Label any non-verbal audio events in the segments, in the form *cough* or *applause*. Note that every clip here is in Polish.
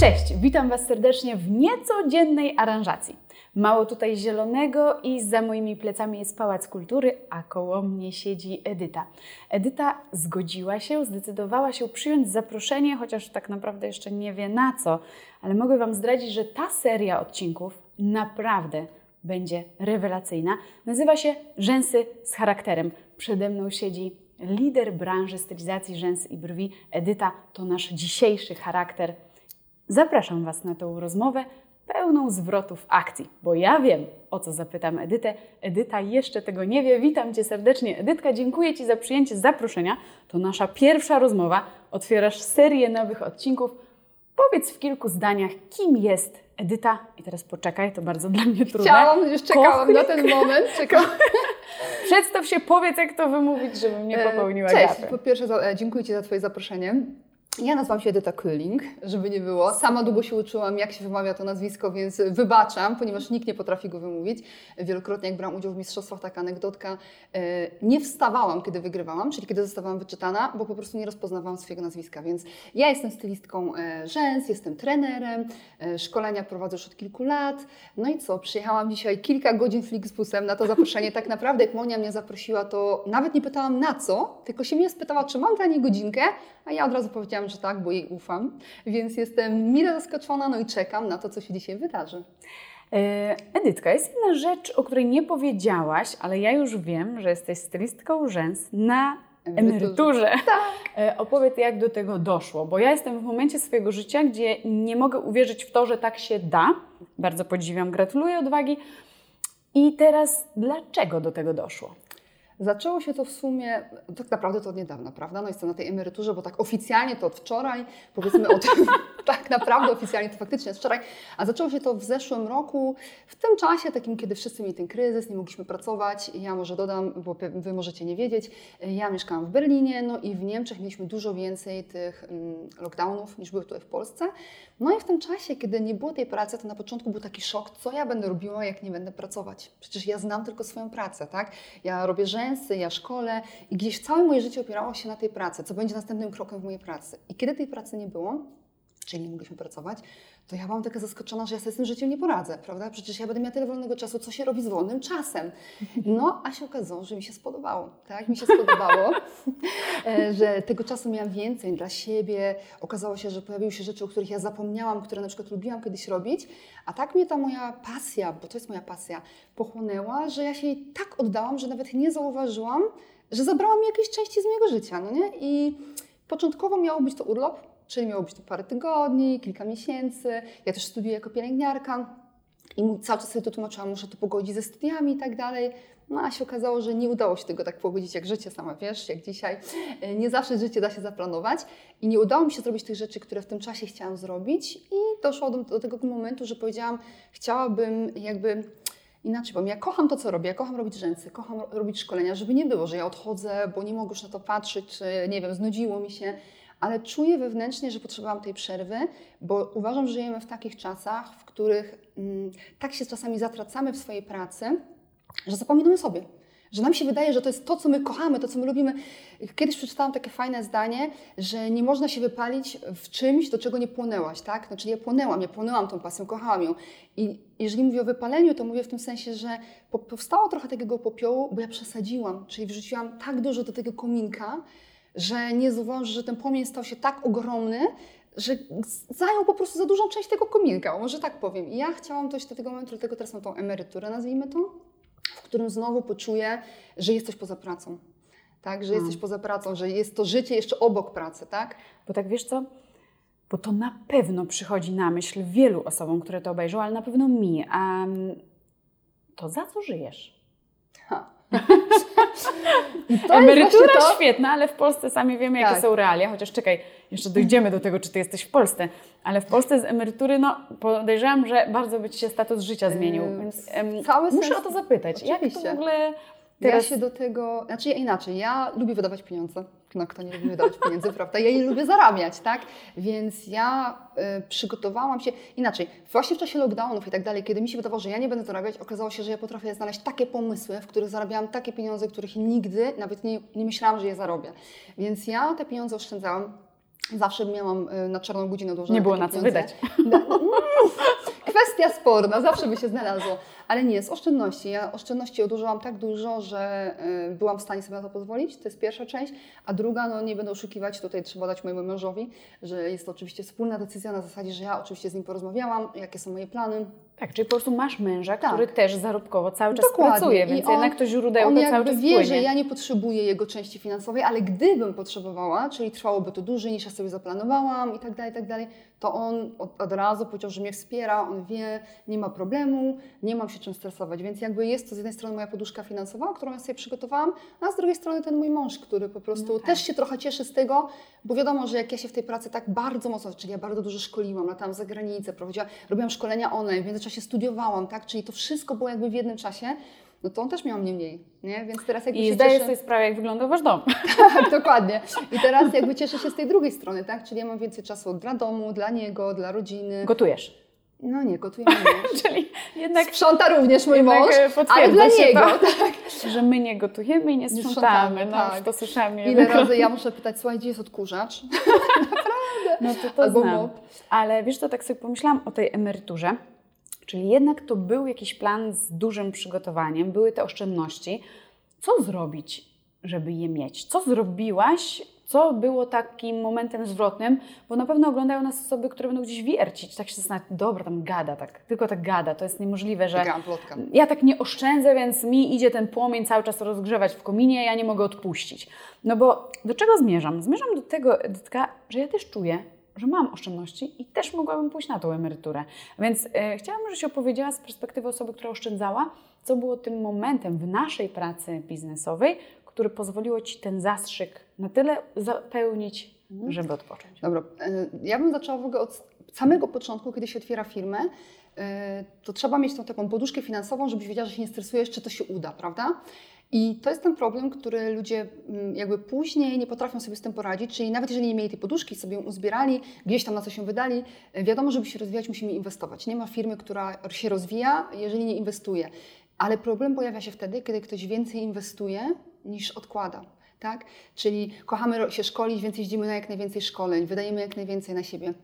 Cześć, witam Was serdecznie w niecodziennej aranżacji. Mało tutaj zielonego i za moimi plecami jest Pałac Kultury, a koło mnie siedzi Edyta. Edyta zgodziła się, zdecydowała się przyjąć zaproszenie, chociaż tak naprawdę jeszcze nie wie na co, ale mogę Wam zdradzić, że ta seria odcinków naprawdę będzie rewelacyjna. Nazywa się Rzęsy z charakterem. Przede mną siedzi lider branży stylizacji rzęs i brwi. Edyta to nasz dzisiejszy charakter. Zapraszam Was na tą rozmowę pełną zwrotów akcji, bo ja wiem, o co zapytam Edytę. Edyta jeszcze tego nie wie. Witam Cię serdecznie. Edytka, dziękuję Ci za przyjęcie zaproszenia. To nasza pierwsza rozmowa. Otwierasz serię nowych odcinków. Powiedz w kilku zdaniach, kim jest Edyta. I teraz poczekaj, to bardzo dla mnie trudne. Chciałam, już czekałam Kochlik. na ten moment. Czekałam. *laughs* Przedstaw się, powiedz jak to wymówić, żebym nie popełniła E, Cześć, gafy. po pierwsze e, dziękuję Ci za Twoje zaproszenie. Ja nazywam się Edyta Köhling, żeby nie było. Sama długo się uczyłam, jak się wymawia to nazwisko, więc wybaczam, ponieważ nikt nie potrafi go wymówić. Wielokrotnie, jak brałam udział w mistrzostwach, taka anegdotka, e, nie wstawałam, kiedy wygrywałam, czyli kiedy zostawałam wyczytana, bo po prostu nie rozpoznawałam swojego nazwiska. Więc ja jestem stylistką e, rzęs, jestem trenerem, e, szkolenia prowadzę już od kilku lat. No i co, przyjechałam dzisiaj kilka godzin Flixbusem na to zaproszenie. Tak naprawdę, jak Monia mnie zaprosiła, to nawet nie pytałam na co, tylko się mnie spytała, czy mam dla niej godzinkę, a ja od razu powiedziałam, że tak, bo jej ufam. Więc jestem mile zaskoczona, no i czekam na to, co się dzisiaj wydarzy. E, Edytka, jest jedna rzecz, o której nie powiedziałaś, ale ja już wiem, że jesteś stylistką rzęs na Emeryturze. emeryturze. E, Opowiedz, jak do tego doszło, bo ja jestem w momencie swojego życia, gdzie nie mogę uwierzyć w to, że tak się da. Bardzo podziwiam, gratuluję odwagi. I teraz, dlaczego do tego doszło? Zaczęło się to w sumie, tak naprawdę to od niedawna, prawda? No jestem na tej emeryturze, bo tak oficjalnie to od wczoraj, powiedzmy o tym, *laughs* tak naprawdę oficjalnie to faktycznie od wczoraj, a zaczęło się to w zeszłym roku, w tym czasie takim, kiedy wszyscy mieli ten kryzys, nie mogliśmy pracować. Ja może dodam, bo Wy możecie nie wiedzieć, ja mieszkałam w Berlinie, no i w Niemczech mieliśmy dużo więcej tych mm, lockdownów niż były tutaj w Polsce. No i w tym czasie, kiedy nie było tej pracy, to na początku był taki szok, co ja będę robiła, jak nie będę pracować. Przecież ja znam tylko swoją pracę, tak? Ja robię rzęsy, ja szkolę i gdzieś całe moje życie opierało się na tej pracy, co będzie następnym krokiem w mojej pracy. I kiedy tej pracy nie było, czyli nie mogliśmy pracować, to ja byłam taka zaskoczona, że ja sobie z tym życiem nie poradzę, prawda? Przecież ja będę miała tyle wolnego czasu, co się robi z wolnym czasem. No, a się okazało, że mi się spodobało, tak? Mi się spodobało, *laughs* e, że tego czasu miałam więcej dla siebie. Okazało się, że pojawiły się rzeczy, o których ja zapomniałam, które na przykład lubiłam kiedyś robić, a tak mnie ta moja pasja, bo to jest moja pasja, pochłonęła, że ja się jej tak oddałam, że nawet nie zauważyłam, że zabrała mi jakieś części z mojego życia, no nie? I początkowo miało być to urlop, czyli miało być to parę tygodni, kilka miesięcy. Ja też studiuję jako pielęgniarka i cały czas sobie to tłumaczyłam, muszę to pogodzić ze studiami i tak dalej. No a się okazało, że nie udało się tego tak pogodzić jak życie, sama wiesz, jak dzisiaj. E, Nie zawsze życie da się zaplanować i nie udało mi się zrobić tych rzeczy, które w tym czasie chciałam zrobić i doszło do, do tego momentu, że powiedziałam, chciałabym jakby inaczej, bo ja kocham to, co robię, ja kocham robić rzęsy, kocham ro- robić szkolenia, żeby nie było, że ja odchodzę, bo nie mogę już na to patrzeć, czy nie wiem, znudziło mi się, ale czuję wewnętrznie, że potrzebowałam tej przerwy, bo uważam, że żyjemy w takich czasach, w których mm, tak się czasami zatracamy w swojej pracy, że zapominamy sobie. Że nam się wydaje, że to jest to, co my kochamy, to, co my lubimy. Kiedyś przeczytałam takie fajne zdanie, że nie można się wypalić w czymś, do czego nie płonęłaś, tak? Znaczy ja płonęłam, ja płonęłam tą pasją, kochałam ją. I jeżeli mówię o wypaleniu, to mówię w tym sensie, że po- powstało trochę takiego popiołu, bo ja przesadziłam, czyli wrzuciłam tak dużo do tego kominka, że nie zauważyłam, że ten płomień stał się tak ogromny, że zajął po prostu za dużą część tego kominka, może tak powiem. I ja chciałam dojść do tego momentu, dlatego teraz mam tą emeryturę, nazwijmy to, w którym znowu poczuję, że jesteś poza pracą. Tak, że jesteś poza pracą, że jest to życie jeszcze obok pracy, tak? Bo tak wiesz co? Bo to na pewno przychodzi na myśl wielu osobom, które to obejrzą, ale na pewno mi. A mm, to za co żyjesz? Ha. Emerytura to, świetna, ale w Polsce sami wiemy, jakie Tak. są realia. Chociaż czekaj, jeszcze dojdziemy do tego, czy ty jesteś w Polsce. Ale w Polsce z emerytury, no podejrzewam, że bardzo by ci się status życia zmienił. Więc em, cały muszę sens- o to zapytać. Jak to w Oczywiście. ogóle Teraz... teraz... Ja się do tego, znaczy ja inaczej, ja lubię wydawać pieniądze. No kto nie lubi wydawać pieniędzy, *laughs* prawda? Ja je lubię zarabiać, tak? Więc ja y, przygotowałam się inaczej. Właśnie w czasie lockdownów i tak dalej, kiedy mi się wydawało, że ja nie będę zarabiać, okazało się, że ja potrafię znaleźć takie pomysły, w których zarabiałam takie pieniądze, których nigdy nawet nie, nie myślałam, że je zarobię. Więc ja te pieniądze oszczędzałam. Zawsze miałam y, na czarną godzinę odłożone Nie było na co pieniądze. wydać. No, mm, Kwestia sporna, zawsze by się znalazło. Ale nie, z oszczędności. Ja oszczędności odłożyłam tak dużo, że y, byłam w stanie sobie na to pozwolić. To jest pierwsza część. A druga, no nie będę oszukiwać, tutaj trzeba dać mojemu mężowi, że jest to oczywiście wspólna decyzja na zasadzie, że ja oczywiście z nim porozmawiałam, jakie są moje plany. Tak, czyli po prostu masz męża, Tak. który też zarobkowo cały czas Dokładnie. pracuje, I więc on- jednak to źródełko On cały czas wie, płynie. że ja nie potrzebuję jego części finansowej, ale gdybym potrzebowała, czyli trwałoby to dłużej niż ja sobie zaplanowałam i tak dalej, i tak dalej, to on od, od razu powiedział, że mnie wspiera, on wie, nie ma problemu, nie mam się czym stresować, więc jakby jest to z jednej strony moja poduszka finansowa, którą ja sobie przygotowałam, a z drugiej strony ten mój mąż, który po prostu No tak. też się trochę cieszy z tego, bo wiadomo, że jak ja się w tej pracy tak bardzo mocno, czyli ja bardzo dużo szkoliłam, latałam za granicę, prowadziłam, robiłam szkolenia online, w międzyczasie studiowałam, tak, czyli to wszystko było jakby w jednym czasie, no to on też miał mnie mniej, nie? Więc teraz jakby I się zdaję cieszę... sobie sprawę, jak wygląda wasz dom. Tak, *laughs* dokładnie. I teraz jakby cieszę się z tej drugiej strony, tak? Czyli ja mam więcej czasu dla domu, dla niego, dla rodziny. Gotujesz. No nie, nie. *laughs* Czyli jednak, Sprząta również mój mąż, e, ale dla niego, to, tak? że my nie gotujemy i nie sprzątamy. No, tak. to słyszałam. Ile razy ja muszę pytać, słuchaj, gdzie jest odkurzacz? *laughs* No to to Albo znam. mop. Ale wiesz, to tak sobie pomyślałam o tej emeryturze. Czyli jednak to był jakiś plan z dużym przygotowaniem, były te oszczędności. Co zrobić, żeby je mieć? Co zrobiłaś? Co było takim momentem zwrotnym? Bo na pewno oglądają nas osoby, które będą gdzieś wiercić. Tak się zastanawiać, dobra, tam gada, tak, tylko tak gada. To jest niemożliwe, że ja tak nie oszczędzę, więc mi idzie ten płomień cały czas rozgrzewać w kominie, ja nie mogę odpuścić. No bo do czego zmierzam? Zmierzam do tego, Edytka, że ja też czuję, że mam oszczędności i też mogłabym pójść na tą emeryturę. Więc e, chciałabym, żebyś opowiedziała z perspektywy osoby, która oszczędzała, co było tym momentem w naszej pracy biznesowej, który pozwoliło Ci ten zastrzyk na tyle zapełnić, Mhm. żeby odpocząć. Dobra, e, ja bym zaczęła w ogóle od samego początku, kiedy się otwiera firmę, e, to trzeba mieć tą taką poduszkę finansową, żebyś wiedziała, że się nie stresujesz, czy to się uda, prawda? I to jest ten problem, który ludzie mm, jakby później nie potrafią sobie z tym poradzić, czyli nawet jeżeli nie mieli tej poduszki, sobie ją uzbierali, gdzieś tam na co się wydali, e, wiadomo, żeby się rozwijać, musimy inwestować. Nie ma firmy, która się rozwija, jeżeli nie inwestuje. Ale problem pojawia się wtedy, kiedy ktoś więcej inwestuje niż odkłada. Tak? Czyli kochamy się szkolić, więc jeździmy na jak najwięcej szkoleń, wydajemy jak najwięcej na siebie.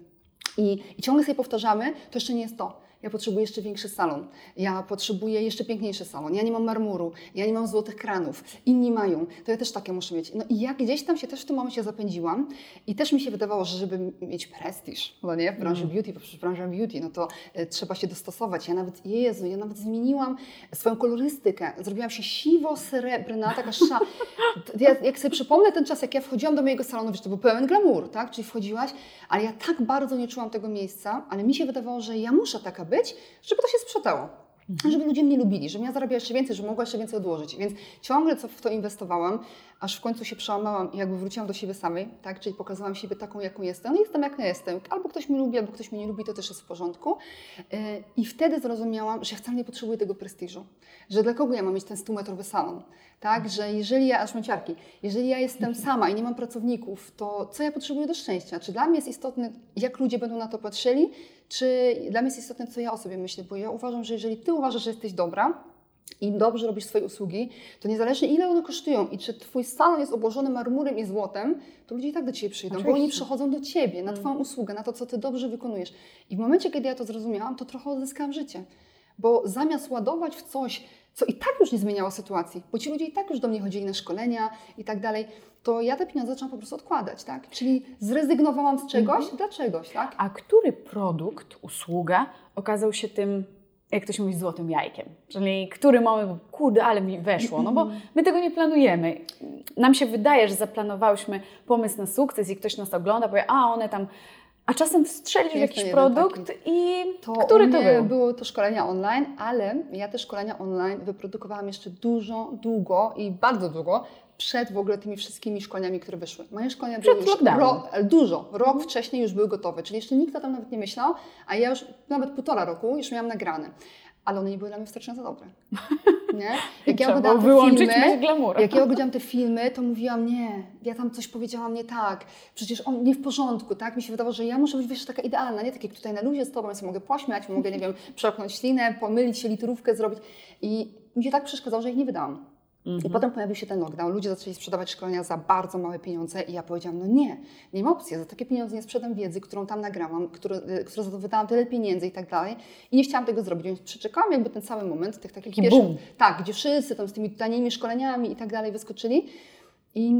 I, I ciągle sobie powtarzamy, to jeszcze nie jest to. Ja potrzebuję jeszcze większy salon. Ja potrzebuję jeszcze piękniejszy salon. Ja nie mam marmuru. Ja nie mam złotych kranów. Inni mają. To ja też takie muszę mieć. No i ja gdzieś tam się też w tym momencie zapędziłam i też mi się wydawało, że żeby mieć prestiż, no nie, w branży beauty, bo przecież branża beauty, no to e, trzeba się dostosować. Ja nawet, Jezu, ja nawet zmieniłam swoją kolorystykę. Zrobiłam się siwo-srebrna, taka sza. Ja, jak sobie przypomnę ten czas, jak ja wchodziłam do mojego salonu, wiesz, to był pełen glamour, tak? Czyli wchodziłaś, ale ja tak bardzo nie czułam tego miejsca, ale mi się wydawało, że ja muszę taka być, żeby to się sprzedało. Żeby ludzie mnie lubili, żebym ja zarabiała jeszcze więcej, żebym mogła jeszcze więcej odłożyć. Więc ciągle co w to inwestowałam, aż w końcu się przełamałam i jakby wróciłam do siebie samej, tak? Czyli pokazałam siebie taką, jaką jestem. No jestem, jaka jestem. Albo ktoś mnie lubi, albo ktoś mnie nie lubi, to też jest w porządku. Yy, I wtedy zrozumiałam, że ja wcale nie potrzebuję tego prestiżu. Że dla kogo ja mam mieć ten 100-metrowy salon? Tak? Że jeżeli ja, aż mam ciarki, jeżeli ja jestem sama i nie mam pracowników, to co ja potrzebuję do szczęścia? Czy dla mnie jest istotne, jak ludzie będą na to patrzyli, czy dla mnie jest istotne, co ja o sobie myślę? Bo ja uważam, że jeżeli ty uważasz, że jesteś dobra, i dobrze robisz swoje usługi, to niezależnie ile one kosztują i czy twój salon jest obłożony marmurem i złotem, to ludzie i tak do ciebie przyjdą, bo oni Oczywiście. przychodzą do ciebie, na twoją usługę, na to, co ty dobrze wykonujesz. I w momencie, kiedy ja to zrozumiałam, to trochę odzyskałam życie. Bo zamiast ładować w coś, co i tak już nie zmieniało sytuacji, bo ci ludzie i tak już do mnie chodzili na szkolenia i tak dalej, to ja te pieniądze zaczęłam po prostu odkładać, tak? Czyli zrezygnowałam z czegoś dla czegoś, tak? A który produkt, usługa okazał się tym, jak ktoś mówi, złotym jajkiem? Czyli który mamy, kurde, ale mi weszło, no bo my tego nie planujemy. Nam się wydaje, że zaplanowałyśmy pomysł na sukces i ktoś nas ogląda, powie, a one tam... A czasem strzelisz w Jest jakiś produkt i To który to był? Były to szkolenia online, ale ja te szkolenia online wyprodukowałam jeszcze dużo, długo i bardzo długo przed w ogóle tymi wszystkimi szkoleniami, które wyszły. Moje szkolenia Przed były już ro, dużo, rok wcześniej już były gotowe, czyli jeszcze nikt o tym nawet nie myślał, a ja już nawet półtora roku już miałam nagrane. Ale one nie były dla mnie wystarczająco dobre. *laughs* Nie? Jak ja oglądałam te filmy, jak ja oglądałam te filmy, to mówiłam, nie, ja tam coś powiedziałam nie tak, przecież on nie w porządku, tak? Mi się wydawało, że ja muszę być wiesz, taka idealna, nie tak jak tutaj na luzie z tobą, ja sobie mogę pośmiać, mogę, nie wiem, przełknąć ślinę, pomylić się, litrówkę zrobić. I mi się tak przeszkadzało, że ich nie wydałam. I potem pojawił się ten lockdown, ludzie zaczęli sprzedawać szkolenia za bardzo małe pieniądze i ja powiedziałam, no nie, nie ma opcji, ja za takie pieniądze nie sprzedam wiedzy, którą tam nagrałam, które, y, które wydałam tyle pieniędzy i tak dalej. I nie chciałam tego zrobić, więc przeczekałam jakby ten cały moment tych takich Taki pierwszych, boom. tak, gdzie wszyscy tam z tymi tanimi szkoleniami i tak dalej wyskoczyli. I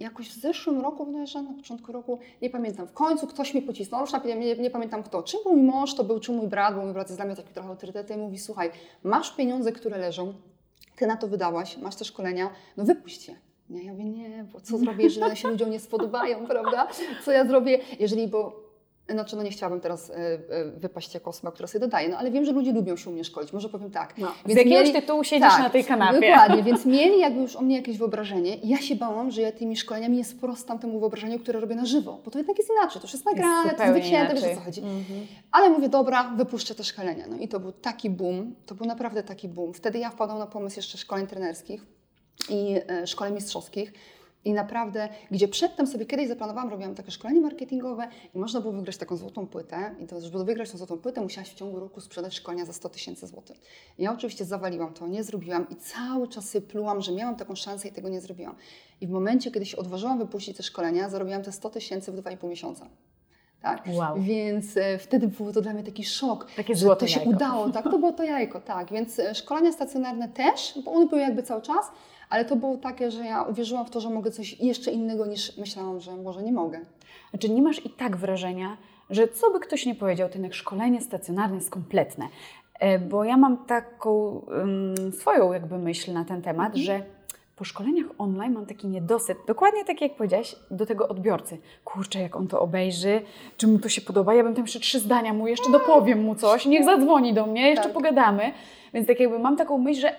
jakoś w zeszłym roku, bodajże na początku roku, nie pamiętam, w końcu ktoś mnie pocisnął, już nie, nie, nie pamiętam kto, czy mój mąż to był, czy mój brat, bo mój brat jest dla mnie taki trochę autorytetem mówi, słuchaj, masz pieniądze, które leżą, ty na to wydałaś, masz te szkolenia, no wypuść je. Nie, ja mówię, nie, bo co zrobię, jeżeli one się ludziom nie spodobają, *laughs* prawda? Co ja zrobię, jeżeli, bo znaczy, no nie chciałabym teraz y, y, wypaść jako osoba, która sobie dodaje, no ale wiem, że ludzie lubią się u mnie szkolić, może powiem tak. No, z jakiegoś tytułu siedzisz na tej kanapie. Dokładnie, *laughs* więc mieli jakby już o mnie jakieś wyobrażenie ja się bałam, że ja tymi szkoleniami nie sprostam temu wyobrażeniu, które robię na żywo, bo to jednak jest inaczej, to już jest nagrane, to jest wycięte, wiesz o co chodzi. Mhm. Ale mówię, dobra, wypuszczę te szkolenia. No i to był taki boom, to był naprawdę taki boom. Wtedy ja wpadłam na pomysł jeszcze szkoleń trenerskich i e, szkoleń mistrzowskich. I naprawdę, gdzie przedtem sobie kiedyś zaplanowałam, robiłam takie szkolenie marketingowe i można było wygrać taką złotą płytę. I to, żeby wygrać tą złotą płytę, musiałaś w ciągu roku sprzedać szkolenia za 100 tysięcy złotych. Ja oczywiście zawaliłam to, nie zrobiłam i cały czas sobie plułam, że miałam taką szansę i tego nie zrobiłam. I w momencie, kiedy się odważyłam wypuścić te szkolenia, zarobiłam te 100 tysięcy w 2,5 miesiąca. Tak. Wow. Więc e, wtedy był to dla mnie taki szok, Takie że to się jajko. udało. Tak, to było to jajko, tak. Więc e, szkolenia stacjonarne też, bo one były jakby cały czas, ale to było takie, że ja uwierzyłam w to, że mogę coś jeszcze innego niż myślałam, że może nie mogę. Znaczy nie masz i tak wrażenia, że co by ktoś nie powiedział, to jednak szkolenie stacjonarne jest kompletne. E, Bo ja mam taką ym, swoją jakby myśl na ten temat, Mhm. że po szkoleniach online mam taki niedosyt, dokładnie tak jak powiedziałaś, do tego odbiorcy. Kurczę, jak on to obejrzy, czy mu to się podoba, ja bym tam jeszcze trzy zdania mu jeszcze dopowiem mu coś, niech zadzwoni do mnie, jeszcze Tak. pogadamy. Więc tak jakby mam taką myśl, że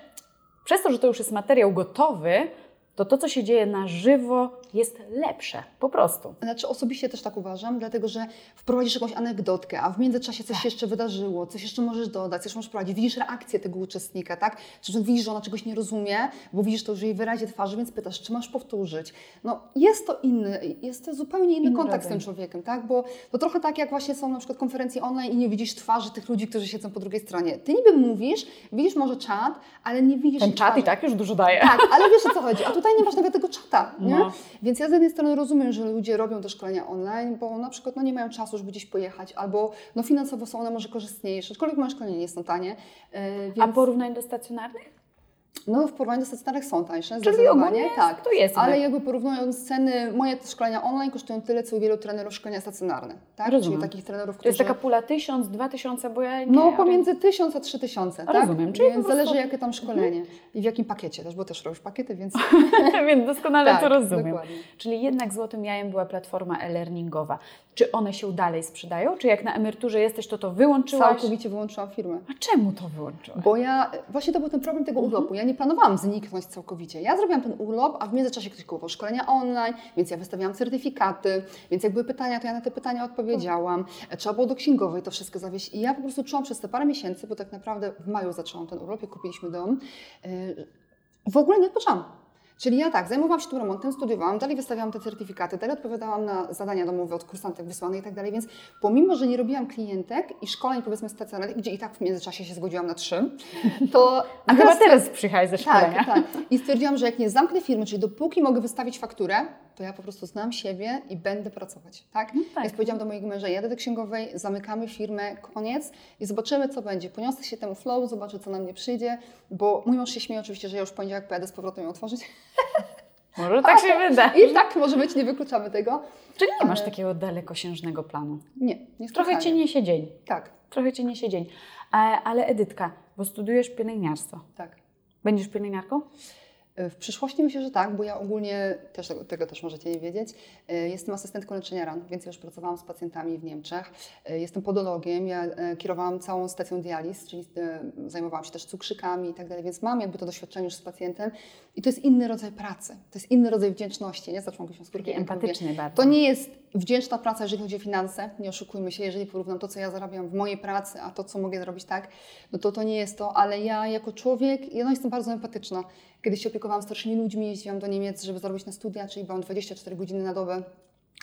przez to, że to już jest materiał gotowy, to to, co się dzieje na żywo, jest lepsze. Po prostu. Znaczy osobiście też tak uważam, dlatego że wprowadzisz jakąś anegdotkę, a w międzyczasie coś się jeszcze wydarzyło, coś jeszcze możesz dodać, coś możesz prowadzić. Widzisz reakcję tego uczestnika, tak? Czy widzisz, że ona czegoś nie rozumie, bo widzisz to już w jej wyrazie twarzy, więc pytasz, czy masz powtórzyć. No jest to inny, jest to zupełnie inny Inny kontakt z tym człowiekiem, tak? Bo to trochę tak jak właśnie są na przykład konferencje online i nie widzisz twarzy tych ludzi, którzy siedzą po drugiej stronie. Ty niby mówisz, widzisz może czat, ale nie widzisz Ten czat i tak już dużo daje. Tak, ale wiesz o co chodzi. A tutaj nie masz nawet tego czata, nie? No. Więc ja z jednej strony rozumiem, że ludzie robią te szkolenia online, bo na przykład no, nie mają czasu, żeby gdzieś pojechać, albo no, finansowo są one może korzystniejsze, aczkolwiek moje szkolenie nie jest tanie. A więc, porównanie do stacjonarnych? No w porównaniu do stacjonarnych są tańsze, Czyli ogólnie tak. to jest Ale jakby porównując ceny, moje szkolenia online kosztują tyle, co wielu trenerów szkolenia stacjonarne, tak? Rozumiem. Czyli takich trenerów, To którzy... jest taka pula tysiąc, dwa tysiące, bo ja nie... No pomiędzy 1000 a 3000, tak? Rozumiem, czyli Więc prostu- Mhm. zależy jakie tam szkolenie i w jakim pakiecie też, bo też robisz pakiety, więc... *laughs* Więc doskonale tak, to rozumiem. dokładnie. Czyli jednak złotym jajem była platforma e-learningowa. Czy one się dalej sprzedają? Czy jak na emeryturze jesteś, to to wyłączyłaś? Całkowicie wyłączyłam firmę. A czemu to wyłączyłaś? Bo ja, właśnie to był ten problem tego urlopu. Ja nie planowałam zniknąć całkowicie. Ja zrobiłam ten urlop, a w międzyczasie ktoś kupował szkolenia online, więc ja wystawiałam certyfikaty, więc jak były pytania, to ja na te pytania odpowiedziałam. Trzeba było do księgowej to wszystko zawieźć. I ja po prostu czułam przez te parę miesięcy, bo tak naprawdę w maju zaczęłam ten urlop, jak kupiliśmy dom, yy, w ogóle nie odpoczęłam. Czyli ja tak, zajmowałam się tym remontem, studiowałam, dalej wystawiałam te certyfikaty, dalej odpowiadałam na zadania domowe od kursantek wysłanych i tak dalej, więc pomimo, że nie robiłam klientek i szkoleń powiedzmy stacjonarnych, gdzie i tak w międzyczasie się zgodziłam na trzy, to... *laughs* A chyba teraz przyjechałeś ze szkolenia. Tak, tak. I stwierdziłam, że jak nie zamknę firmy, czyli dopóki mogę wystawić fakturę, to ja po prostu znam siebie i będę pracować, tak? No tak. Więc powiedziałam do mojego męża, jadę do księgowej, zamykamy firmę, koniec i zobaczymy, co będzie. Poniosę się temu flow, zobaczę, co na mnie przyjdzie, bo mój mąż się śmieje oczywiście, że ja już w poniedziałek pojadę z powrotem ją otworzyć. *laughs* Może tak się wyda. I tak może być, nie wykluczamy tego. Czyli nie masz takiego dalekosiężnego planu. Nie, nie Trochę cię niesie dzień. Tak, Trochę cię niesie dzień. A, ale Edytka, bo studiujesz pielęgniarstwo. tak. Będziesz pielęgniarką? W przyszłości myślę, że tak, bo ja ogólnie, też tego, też możecie nie wiedzieć, e, jestem asystentką leczenia ran, więc ja już pracowałam z pacjentami w Niemczech. E, Jestem podologiem, ja e, kierowałam całą stacją dializ, czyli e, zajmowałam się też cukrzykami i tak dalej, więc mam jakby to doświadczenie już z pacjentem i to jest inny rodzaj pracy, to jest inny rodzaj wdzięczności, nie? Za członkiem skórki. Empatyczny bardzo. To nie jest wdzięczna praca, jeżeli chodzi o finanse, nie oszukujmy się, jeżeli porównam to, co ja zarabiam w mojej pracy, a to, co mogę zrobić tak, no to to nie jest to, ale ja jako człowiek, ja no jestem bardzo empatyczna. Kiedyś się opiekowałam starszymi ludźmi, jeździłam do Niemiec, żeby zarobić na studia, czyli byłam 24 godziny na dobę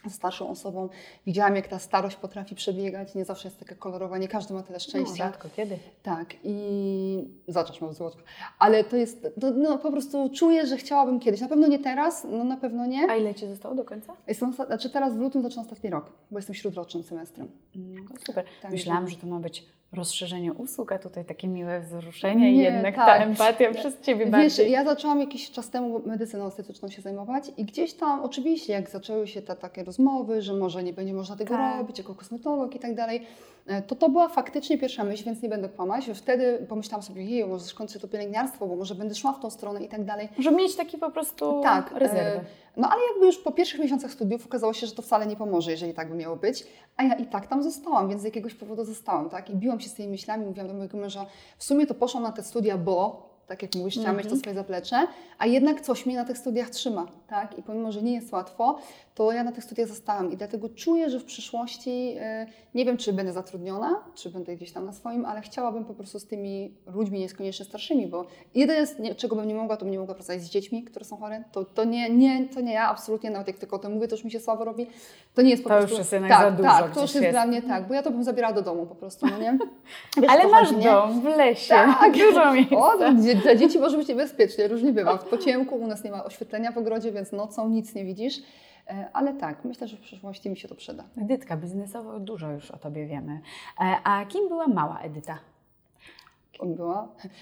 ze starszą osobą. Widziałam, jak ta starość potrafi przebiegać. Nie zawsze jest taka kolorowa, nie każdy ma tyle No, szczęścia. rzadko kiedy. Tak, i zacząć mam złoto. Ale to jest, to, no po prostu czuję, że chciałabym kiedyś. Na pewno nie teraz, no na pewno nie. A ile Ci zostało do końca? Jestem, znaczy teraz w lutym zaczynam ostatni rok, bo jestem śródrocznym semestrem. No, super. Tak, Myślałam, że to ma być rozszerzenie usług, a tutaj takie miłe wzruszenie i jednak ta tak. empatia przez Ciebie Wiesz, bardziej. ja zaczęłam jakiś czas temu medycyną estetyczną się zajmować i gdzieś tam, oczywiście, jak zaczęły się te takie rozmowy, że może nie będzie można tego Tak. robić jako kosmetolog i tak dalej, e, to to była faktycznie pierwsza myśl, więc nie będę kłamać. Wtedy pomyślałam sobie, jej, może skończę to pielęgniarstwo, bo może będę szła w tą stronę i tak dalej. Żeby mieć taki po prostu Tak, rezerwę. No ale jakby już po pierwszych miesiącach studiów okazało się, że to wcale nie pomoże, jeżeli tak by miało być. A ja i tak tam zostałam, więc z jakiegoś powodu zostałam, tak? I biłam się z tymi myślami, mówiłam do mojego męża, w sumie to poszłam na te studia, bo, tak jak mówisz, chciałam mieć to Mhm. swoje zaplecze, a jednak coś mnie na tych studiach trzyma, tak? I pomimo, że nie jest łatwo, to ja na tych studiach zostałam i dlatego czuję, że w przyszłości, e, nie wiem, czy będę zatrudniona, czy będę gdzieś tam na swoim, ale chciałabym po prostu z tymi ludźmi niekoniecznie starszymi, bo jedyne, czego bym nie mogła, to bym nie mogła pracować z dziećmi, które są chore. To, to, nie, nie, to nie ja, absolutnie, nawet jak tylko o tym mówię, to już mi się słabo robi. To nie jest po To już prostu... jest jednak tak, za dużo Tak, to już jest, jest. dla mnie tak, bo ja to bym zabierała do domu po prostu, no nie? *laughs* Wiesz, Ale masz chodzi, nie? dom w lesie, Tak. *laughs* dużo miejsca. O, to *laughs* dla dzieci może być niebezpiecznie, różnie bywa. Po ciemku u nas nie ma oświetlenia w ogrodzie, więc nocą nic nie widzisz. E, Ale tak, myślę, że w przyszłości mi się to przyda. Edytka, biznesowo dużo już o Tobie wiemy. E, A kim była mała Edyta?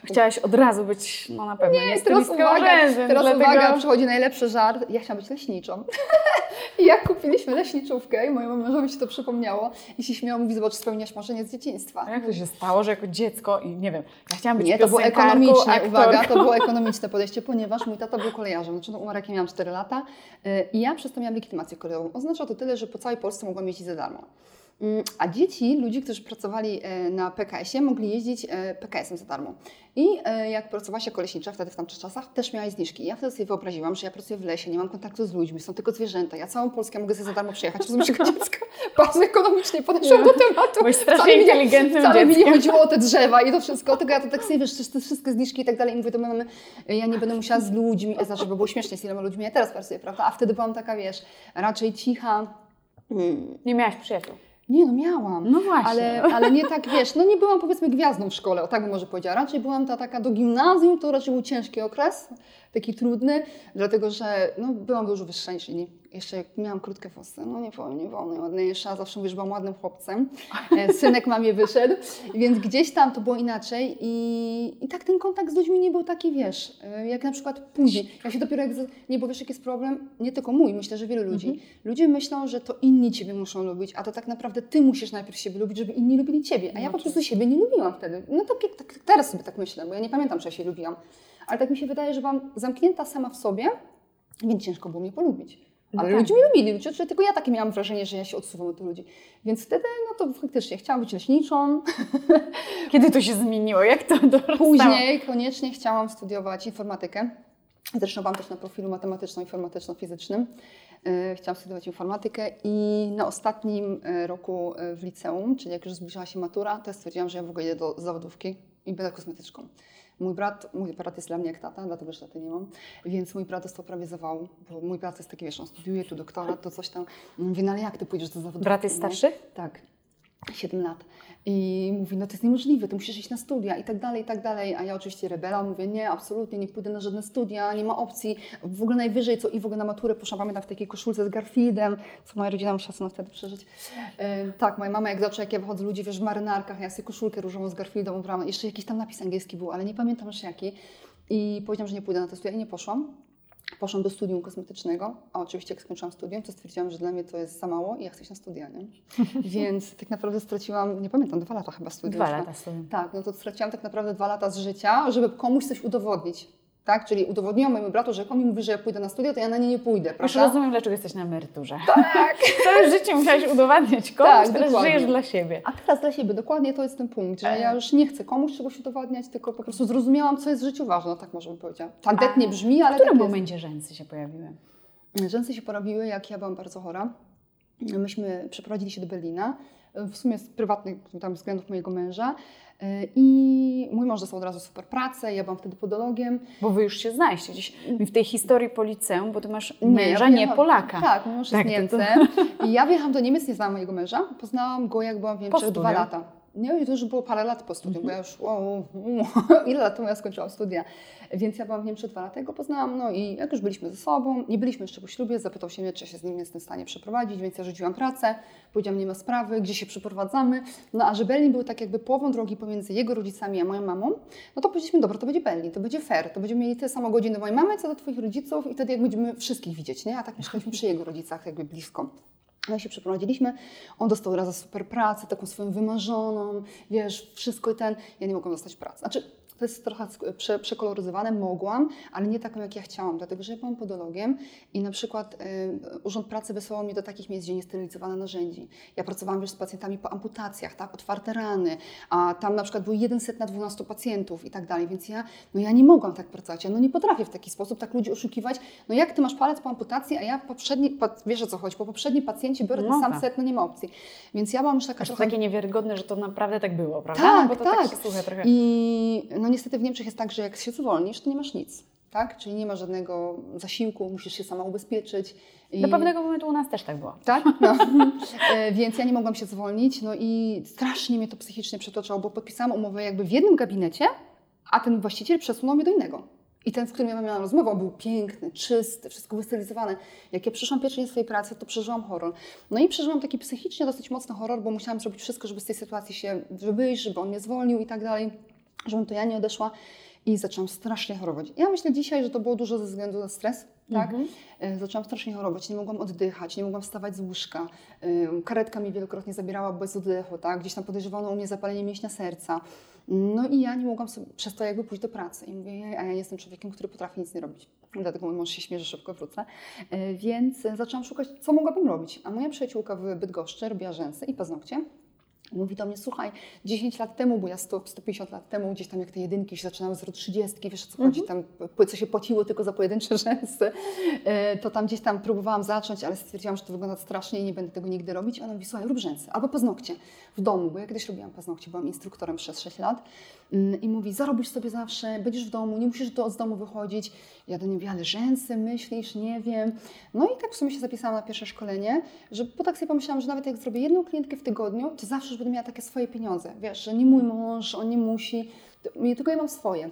Chciałaś od razu być, no na pewno, nie, teraz stylistką uwaga, rzęsem, teraz dlatego... uwaga, przychodzi najlepszy żart. Ja chciałam być leśniczą. *laughs* I jak kupiliśmy leśniczówkę i mojemu mężowi się to przypomniało i się śmiało, mówi, zobacz, spełniasz marzenie z dzieciństwa. A jak to się stało, że jako dziecko i nie wiem, ja chciałam być Nie, to było ekonomicznie, aktorką. uwaga, to było *laughs* ekonomiczne podejście, ponieważ mój tata był kolejarzem, znaczy no, umarł jak ja miałam 4 lata y, i ja przez to miałam legitymację kolejową. Oznacza to tyle, że po całej Polsce mogłam jeździć za darmo. Mm, A dzieci, ludzi, którzy pracowali e, na PKS-ie, mogli jeździć e, PKS-em za darmo. I e, jak pracowałaś jako leśnicza wtedy w tamtych czasach, też miałaś zniżki. Ja wtedy sobie wyobraziłam, że ja pracuję w lesie, nie mam kontaktu z ludźmi, są tylko zwierzęta. Ja całą Polskę mogę sobie za darmo przyjechać, rozumiem, jako *laughs* dziecko. Bardzo ekonomicznie podeszłam do tematu. Byłeś strasznie Wcale mi nie- inteligentnym Wcale mi nie chodziło o te drzewa i to wszystko, tylko ja to tak sobie, wiesz, te, wszystkie zniżki i tak dalej. I mówię do mamy, ja nie będę musiała z ludźmi, znaczy, bo było śmiesznie z iloma ludźmi ja teraz pracuję, prawda? A wtedy byłam taka, wiesz, raczej cicha. Nie miałaś przyjaciół. Nie no, miałam. No właśnie. Ale, ale nie tak, wiesz, no nie byłam powiedzmy gwiazdą w szkole, o tak bym może powiedziała. Raczej byłam ta taka do gimnazjum, to raczej był ciężki okres, taki trudny, dlatego że no, byłam dużo wyższa niż inni. Jeszcze jak miałam krótkie włosy, no nie powiem, nie byłam najładniejsza, zawsze mówisz, że byłam ładnym chłopcem. E, *laughs* Synek mamie wyszedł, więc gdzieś tam to było inaczej i, i tak ten kontakt z ludźmi nie był taki, wiesz, e, jak na przykład później. Ja się dopiero jak, nie, bo wiesz, jaki jest problem, nie tylko mój, myślę, że wielu ludzi. Ludzie myślą, że to inni Ciebie muszą lubić, a to tak naprawdę Ty musisz najpierw siebie lubić, żeby inni lubili Ciebie. A ja No po prostu siebie nie lubiłam wtedy. No tak, tak teraz sobie tak myślę, bo ja nie pamiętam, czy ja się lubiłam. Ale tak mi się wydaje, że byłam zamknięta sama w sobie, więc ciężko było mnie polubić. No Ale tak. ludzie mnie lubili, że tylko ja takie miałam wrażenie, że ja się odsuwam od ludzi. Więc wtedy, no to faktycznie chciałam być leśniczą. *laughs* Kiedy to się zmieniło? Jak to dorastało? Później koniecznie chciałam studiować informatykę. Zresztą mam też na profilu matematyczno-informatyczno-fizycznym. E, Chciałam studiować informatykę i na ostatnim e, roku e, w liceum, czyli jak już zbliżała się matura, to ja stwierdziłam, że ja w ogóle idę do zawodówki i będę kosmetyczką. Mój brat, mój brat jest dla mnie jak tata, dlatego że taty nie mam, więc mój brat dostał prawie zawału, bo mój brat jest taki, wiesz, on studiuje tu doktorat, to coś tam. Mówię, no ale jak ty pójdziesz do zawodówki? Brat jest starszy? Tak. 7 lat. I mówi, no to jest niemożliwe, ty musisz iść na studia i tak dalej, i tak dalej. A ja oczywiście rebela, mówię, nie, absolutnie, nie pójdę na żadne studia, nie ma opcji. W ogóle najwyżej, co i w ogóle na maturę poszłam, pamiętam, w takiej koszulce z Garfieldem, co moja rodzina musiała sobie wtedy przeżyć. Tak, moja mama jak zawsze, jak ja wychodzę, ludzie, wiesz, w marynarkach, ja sobie koszulkę różową z Garfieldem ubrałam, jeszcze jakiś tam napis angielski był, ale nie pamiętam już jaki. I powiedziałam, że nie pójdę na te studia i nie poszłam. Poszłam do studium kosmetycznego, a oczywiście jak skończyłam studium, to stwierdziłam, że dla mnie to jest za mało i ja chcę iść na studia, nie? *laughs* Więc tak naprawdę straciłam, nie pamiętam, dwa lata chyba studiów. Dwa lata studium. Tak, no to straciłam tak naprawdę dwa lata z życia, żeby komuś coś udowodnić. Tak? Czyli udowodniłam mojemu bratu, że jak on mi mówi, że ja pójdę na studia, to ja na nie nie pójdę, Już prawda? rozumiem, dlaczego jesteś na emeryturze. Tak. *laughs* Całe życie musiałaś udowadniać komuś, Tak, teraz dokładnie. żyjesz dla siebie. A teraz dla siebie, dokładnie to jest ten punkt, że E. ja już nie chcę komuś czegoś udowadniać, tylko po prostu zrozumiałam, co jest w życiu ważne, tak może bym powiedziała. Tandetnie brzmi, ale W którym tak momencie rzęsy się pojawiły? Rzęsy się porobiły, jak ja byłam bardzo chora. Myśmy przeprowadzili się do Berlina. W sumie z prywatnych tam względów mojego męża. I mój mąż dostał od razu super pracę, ja byłam wtedy podologiem. Bo wy już się znaliście gdzieś w tej historii po liceum, bo ty masz męża, nie, ja nie Polaka. Tak, mój mąż jest tak, Niemcem. To... I ja wjechałam do Niemiec, nie znałam mojego męża. Poznałam go, jak byłam w Niemczech dwa lata. Nie, to już było parę lat po studium, bo ja już, wow, *laughs* ile lat temu ja skończyłam studia. Więc ja byłam w Niemczech dwa lata, go poznałam, no i jak już byliśmy ze sobą, nie byliśmy jeszcze po ślubie, zapytał się mnie, czy się z nim jestem w stanie przeprowadzić, więc ja rzuciłam pracę, powiedziałam, nie ma sprawy, gdzie się przeprowadzamy. No a że Berlin był tak jakby połową drogi pomiędzy jego rodzicami a moją mamą, no to powiedzieliśmy, dobra, to będzie Berlin, to będzie fair, to będziemy mieli tyle samo godzin do mojej mamy, co do Twoich rodziców i wtedy jak będziemy wszystkich widzieć, nie? A tak mieszkaliśmy przy jego rodzicach, jakby blisko. Się przeprowadziliśmy. On dostał raz super pracę, taką swoją wymarzoną, wiesz, wszystko i ten. Ja nie mogłam dostać pracy. Znaczy, to jest trochę prze, przekoloryzowane, mogłam, ale nie taką, jak ja chciałam, dlatego że ja byłam podologiem i na przykład y, Urząd Pracy wysłał mnie do takich miejsc, gdzie nie sterylizowane narzędzi. Ja pracowałam już z pacjentami po amputacjach, tak, otwarte rany, a tam na przykład był 1 na 12 pacjentów i tak dalej, więc ja, no ja nie mogłam tak pracować, ja no nie potrafię w taki sposób tak ludzi oszukiwać. No jak ty masz palec po amputacji, a ja poprzedni, po, wiesz o co chodzi, po poprzednim pacjencie biorę no ten sam tak. set, no nie ma opcji. Więc ja mam już taka Aż trochę... takie niewiarygodne, że to naprawdę tak było, prawda? Tak, no bo to tak. tak się słucha trochę. I no niestety w Niemczech jest tak, że jak się zwolnisz, to nie masz nic. Tak? Czyli nie ma żadnego zasiłku, musisz się sama ubezpieczyć. I... Do pewnego momentu u nas też tak było. Tak? No. *laughs* E, więc ja nie mogłam się zwolnić, no i strasznie mnie to psychicznie przytoczało, bo podpisałam umowę jakby w jednym gabinecie, a ten właściciel przesunął mnie do innego. I ten, z którym ja miałam rozmowę, był piękny, czysty, wszystko wystylizowane. Jak ja przyszłam pierwszy dzień swojej pracy, to przeżyłam horror. No i przeżyłam taki psychicznie dosyć mocny horror, bo musiałam zrobić wszystko, żeby z tej sytuacji się wyjść, żeby on mnie zwolnił i tak dalej żebym to ja nie odeszła i zaczęłam strasznie chorować. Ja myślę dzisiaj, że to było dużo ze względu na stres, tak? Mhm. E, zaczęłam strasznie chorować, nie mogłam oddychać, nie mogłam wstawać z łóżka. E, karetka mi wielokrotnie zabierała bez oddechu, tak? Gdzieś tam podejrzewano u mnie zapalenie mięśnia serca. No i ja nie mogłam sobie przez to jakby pójść do pracy. I mówię, a ja jestem człowiekiem, który potrafi nic nie robić. Dlatego mój mąż się śmierzy, szybko wrócę. E, więc zaczęłam szukać, co mogłabym robić. A moja przyjaciółka w Bydgoszczy robiła rzęsy i paznokcie. Mówi do mnie, słuchaj, 10 lat temu, bo ja 100, 150 lat temu, gdzieś tam jak te jedynki się zaczynały z 30, wiesz o co chodzi, mhm. tam płyce się pociło tylko za pojedyncze *laughs* rzęsy, e, to tam gdzieś tam próbowałam zacząć, ale stwierdziłam, że to wygląda strasznie i nie będę tego nigdy robić. Ona mówi, słuchaj, rób rzęsy, albo paznokcie w domu, bo ja kiedyś robiłam paznokcie, byłam instruktorem przez 6 lat mm, i mówi, zarobisz sobie zawsze, będziesz w domu, nie musisz do, z domu wychodzić. Ja do niej mówię, ale rzęsy, myślisz, nie wiem. No i tak w sumie się zapisałam na pierwsze szkolenie, że po tak sobie pomyślałam, że nawet jak zrobię jedną klientkę w tygodniu, to zawsze będę miała takie swoje pieniądze. Wiesz, że nie mój mąż, on nie musi, tylko ja mam swoje.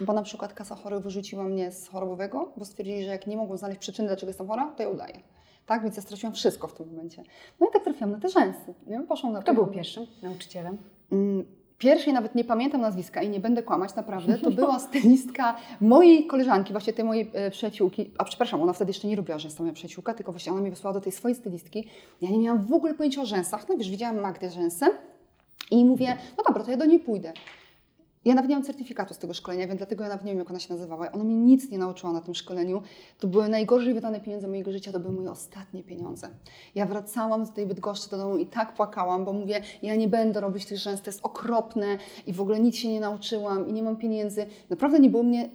Bo na przykład kasa chorych wyrzuciła mnie z chorobowego, bo stwierdzili, że jak nie mogą znaleźć przyczyny, dlaczego jestem chora, to ja udaję. Tak, więc ja straciłam wszystko w tym momencie. No i tak trafiłam na te rzęsy. Nie? Poszłam na Kto był pierwszym nauczycielem? Mm, pierwszej nawet nie pamiętam nazwiska i nie będę kłamać, naprawdę. To *laughs* była stylistka mojej koleżanki, właśnie tej mojej e, przyjaciółki. A przepraszam, ona wtedy jeszcze nie robiła rzęs, to moja przyjaciółka, tylko właśnie ona mnie wysłała do tej swojej stylistki. Ja nie miałam w ogóle pojęcia o rzęsach. No wiesz, widziałam Magdę rzęsy i mówię, no dobra, to ja do niej pójdę. Ja nawet nie mam certyfikatu z tego szkolenia, więc dlatego ja nawet nie wiem, jak ona się nazywała. Ona mi nic nie nauczyła na tym szkoleniu. To były najgorzej wydane pieniądze mojego życia, to były moje ostatnie pieniądze. Ja wracałam z tej Bydgoszczy do domu i tak płakałam, bo mówię, ja nie będę robić tych rzęs, to jest okropne i w ogóle nic się nie nauczyłam i nie mam pieniędzy. Naprawdę nie było mnie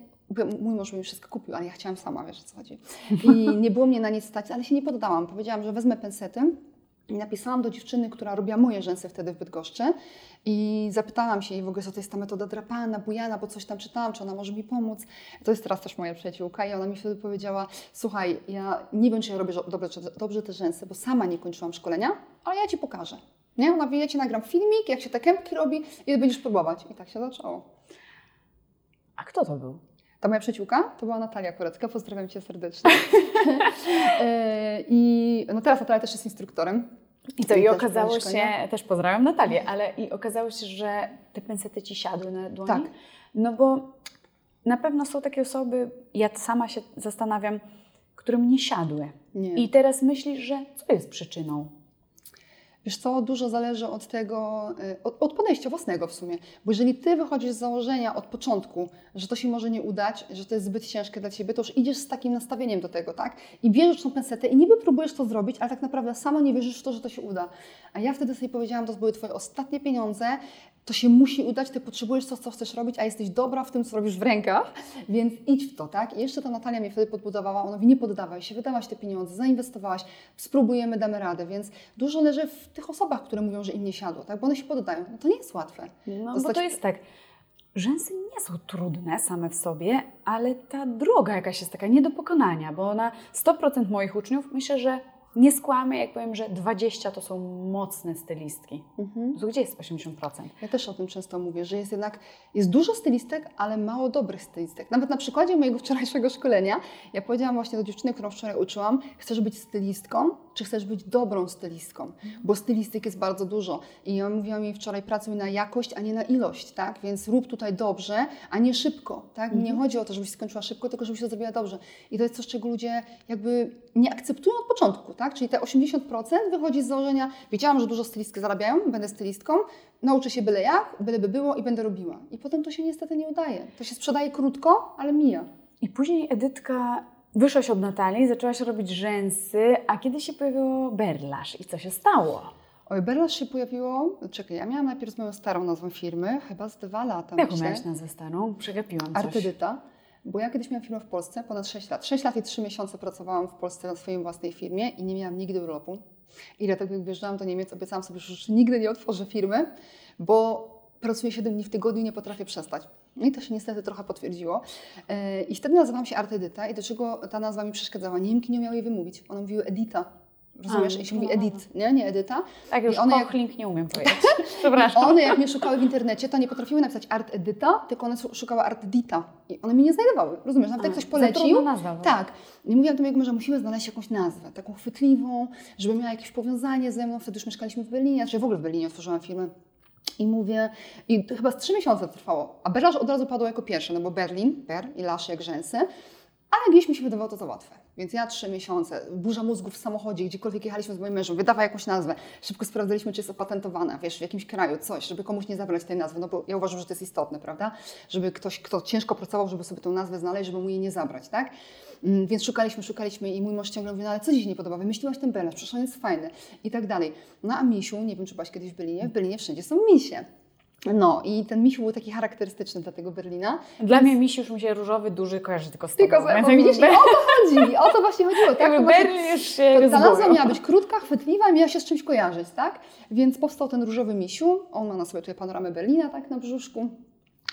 Mój mąż mi wszystko kupił, ale ja chciałam sama, wiesz o co chodzi. I nie było mnie na nic stać, ale się nie poddałam. Powiedziałam, że wezmę pensety, i napisałam do dziewczyny, która robiła moje rzęsy wtedy w Bydgoszczy i zapytałam się jej w ogóle, co to jest ta metoda drapana, bujana, bo coś tam czytałam, czy ona może mi pomóc. To jest teraz też moja przyjaciółka i ona mi wtedy powiedziała, słuchaj, ja nie wiem, czy ja robię dobrze, dobrze te rzęsy, bo sama nie kończyłam szkolenia, ale ja Ci pokażę. Nie? Ona mówi, ja Ci nagram filmik, jak się te kępki robi i będziesz próbować. I tak się zaczęło. A kto to był? Ta moja przyjaciółka to była Natalia Korecka, pozdrawiam Cię serdecznie. *laughs* E, I no teraz Natalia też jest instruktorem. I to i, i okazało się, też pozdrawiam Natalię, ale i okazało się, że te pensety Ci siadły na dłoni. Tak. No bo na pewno są takie osoby, ja sama się zastanawiam, którym nie siadły. Nie. I teraz myślisz, że co jest przyczyną? Wiesz co, dużo zależy od tego, y, od, od, podejścia własnego w sumie. Bo jeżeli ty wychodzisz z założenia od początku, że to się może nie udać, że to jest zbyt ciężkie dla ciebie, to już idziesz z takim nastawieniem do tego, tak? I bierzesz tą pensetę i niby próbujesz to zrobić, ale tak naprawdę sama nie wierzysz w to, że to się uda. A ja wtedy sobie powiedziałam, to były twoje ostatnie pieniądze, to się musi udać, ty potrzebujesz to, co chcesz robić, a jesteś dobra w tym, co robisz w rękach, więc idź w to, tak? I jeszcze ta Natalia mnie wtedy podbudowała, ona mówi, nie poddawaj się, wydawałaś te pieniądze, zainwestowałaś, spróbujemy, damy radę, więc dużo leży w tych osobach, które mówią, że im nie siadło, tak? Bo one się poddają. No to nie jest łatwe. No Zostać... bo to jest tak, Rzęsy nie są trudne same w sobie, ale ta droga jakaś jest taka nie do pokonania, bo na 100% moich uczniów myślę, że nie skłamię, jak powiem, że 20 to są mocne stylistki. Mhm. Gdzie jest 80%? Ja też o tym często mówię, że jest jednak jest dużo stylistek, ale mało dobrych stylistek. Nawet na przykładzie mojego wczorajszego szkolenia, ja powiedziałam właśnie do dziewczyny, którą wczoraj uczyłam, chcesz być stylistką, czy chcesz być dobrą stylistką? Bo stylistyk jest bardzo dużo. I ja mówiłam jej wczoraj, pracuj na jakość, a nie na ilość, tak? Więc rób tutaj dobrze, a nie szybko, tak? Mhm. Nie chodzi o to, żebyś skończyła szybko, tylko żebyś to zrobiła dobrze. I to jest coś, czego ludzie jakby nie akceptują od początku, tak? Czyli te 80% wychodzi z założenia, wiedziałam, że dużo stylistki zarabiają, będę stylistką, nauczę się byle jak, byleby było i będę robiła. I potem to się niestety nie udaje. To się sprzedaje krótko, ale mija. I później Edytka wyszłaś od Natalii, zaczęłaś robić rzęsy, a kiedy się pojawiło berlasz i co się stało? Oj, berlasz się pojawiło, czekaj, ja miałam najpierw moją starą nazwę firmy, chyba z dwa lata. Jaką miałaś nazwę starą? Przegapiłam coś. Artedyta. Bo ja kiedyś miałam firmę w Polsce, ponad 6 lat. 6 lat i 3 miesiące pracowałam w Polsce na swojej własnej firmie i nie miałam nigdy urlopu. I dlatego jak wyjeżdżałam do Niemiec, obiecałam sobie, że już nigdy nie otworzę firmy, bo pracuję 7 dni w tygodniu i nie potrafię przestać. No I to się niestety trochę potwierdziło. E, I wtedy nazywałam się Artedyta i do czego ta nazwa mi przeszkadzała? Niemki nie umiały jej wymówić. One mówiły Edita. Rozumiesz? I się mówi Edit, nie? Nie Edyta. Tak, już I one jak... nie umiem *laughs* powiedzieć. Przepraszam. one jak mnie szukały w internecie, to nie potrafiły napisać Art Edyta, tylko one szukały Art Dita. I one mnie nie znajdowały. Rozumiesz? Nawet jak ktoś polecił. Nazwa, tak. I mówiłam do mojego że musimy znaleźć jakąś nazwę, taką chwytliwą, żeby miała jakieś powiązanie ze mną. Wtedy już mieszkaliśmy w Berlinie, czy w ogóle w Berlinie otworzyłam firmę. I mówię, i chyba z trzy miesiące trwało. A Berlaż od razu padło jako pierwsze, no bo Berlin, Ber i Lasz jak rzęsy. Ale gdzieś mi się wydawało to za łatwe. Więc ja trzy miesiące, burza mózgów w samochodzie, gdziekolwiek jechaliśmy z moim mężem, wydawaj jakąś nazwę. Szybko sprawdzaliśmy, czy jest opatentowana, wiesz, w jakimś kraju, coś, żeby komuś nie zabrać tej nazwy, no bo ja uważam, że to jest istotne, prawda? Żeby ktoś, kto ciężko pracował, żeby sobie tę nazwę znaleźć, żeby mu jej nie zabrać, tak? Mm, więc szukaliśmy, szukaliśmy i mój mąż ciągle mówi, no ale co Ci się nie podoba? Wymyśliłaś ten belasz, przecież on jest fajny i tak dalej. No a misiu, nie wiem, czy byłaś kiedyś w Berlinie, w Berlinie wszędzie są misie. No i ten misiu był taki charakterystyczny dla tego Berlina. Dla Więc... mnie misiu już mi się różowy, duży kojarzy tylko z Tylko z widzisz, i o to chodzi, o to właśnie chodziło. Tak? To Berlin już się to, Ta nazwa miała być krótka, chwytliwa i miała się z czymś kojarzyć, tak? Więc powstał ten różowy misiu, on ma na sobie tutaj panoramę Berlina, tak, na brzuszku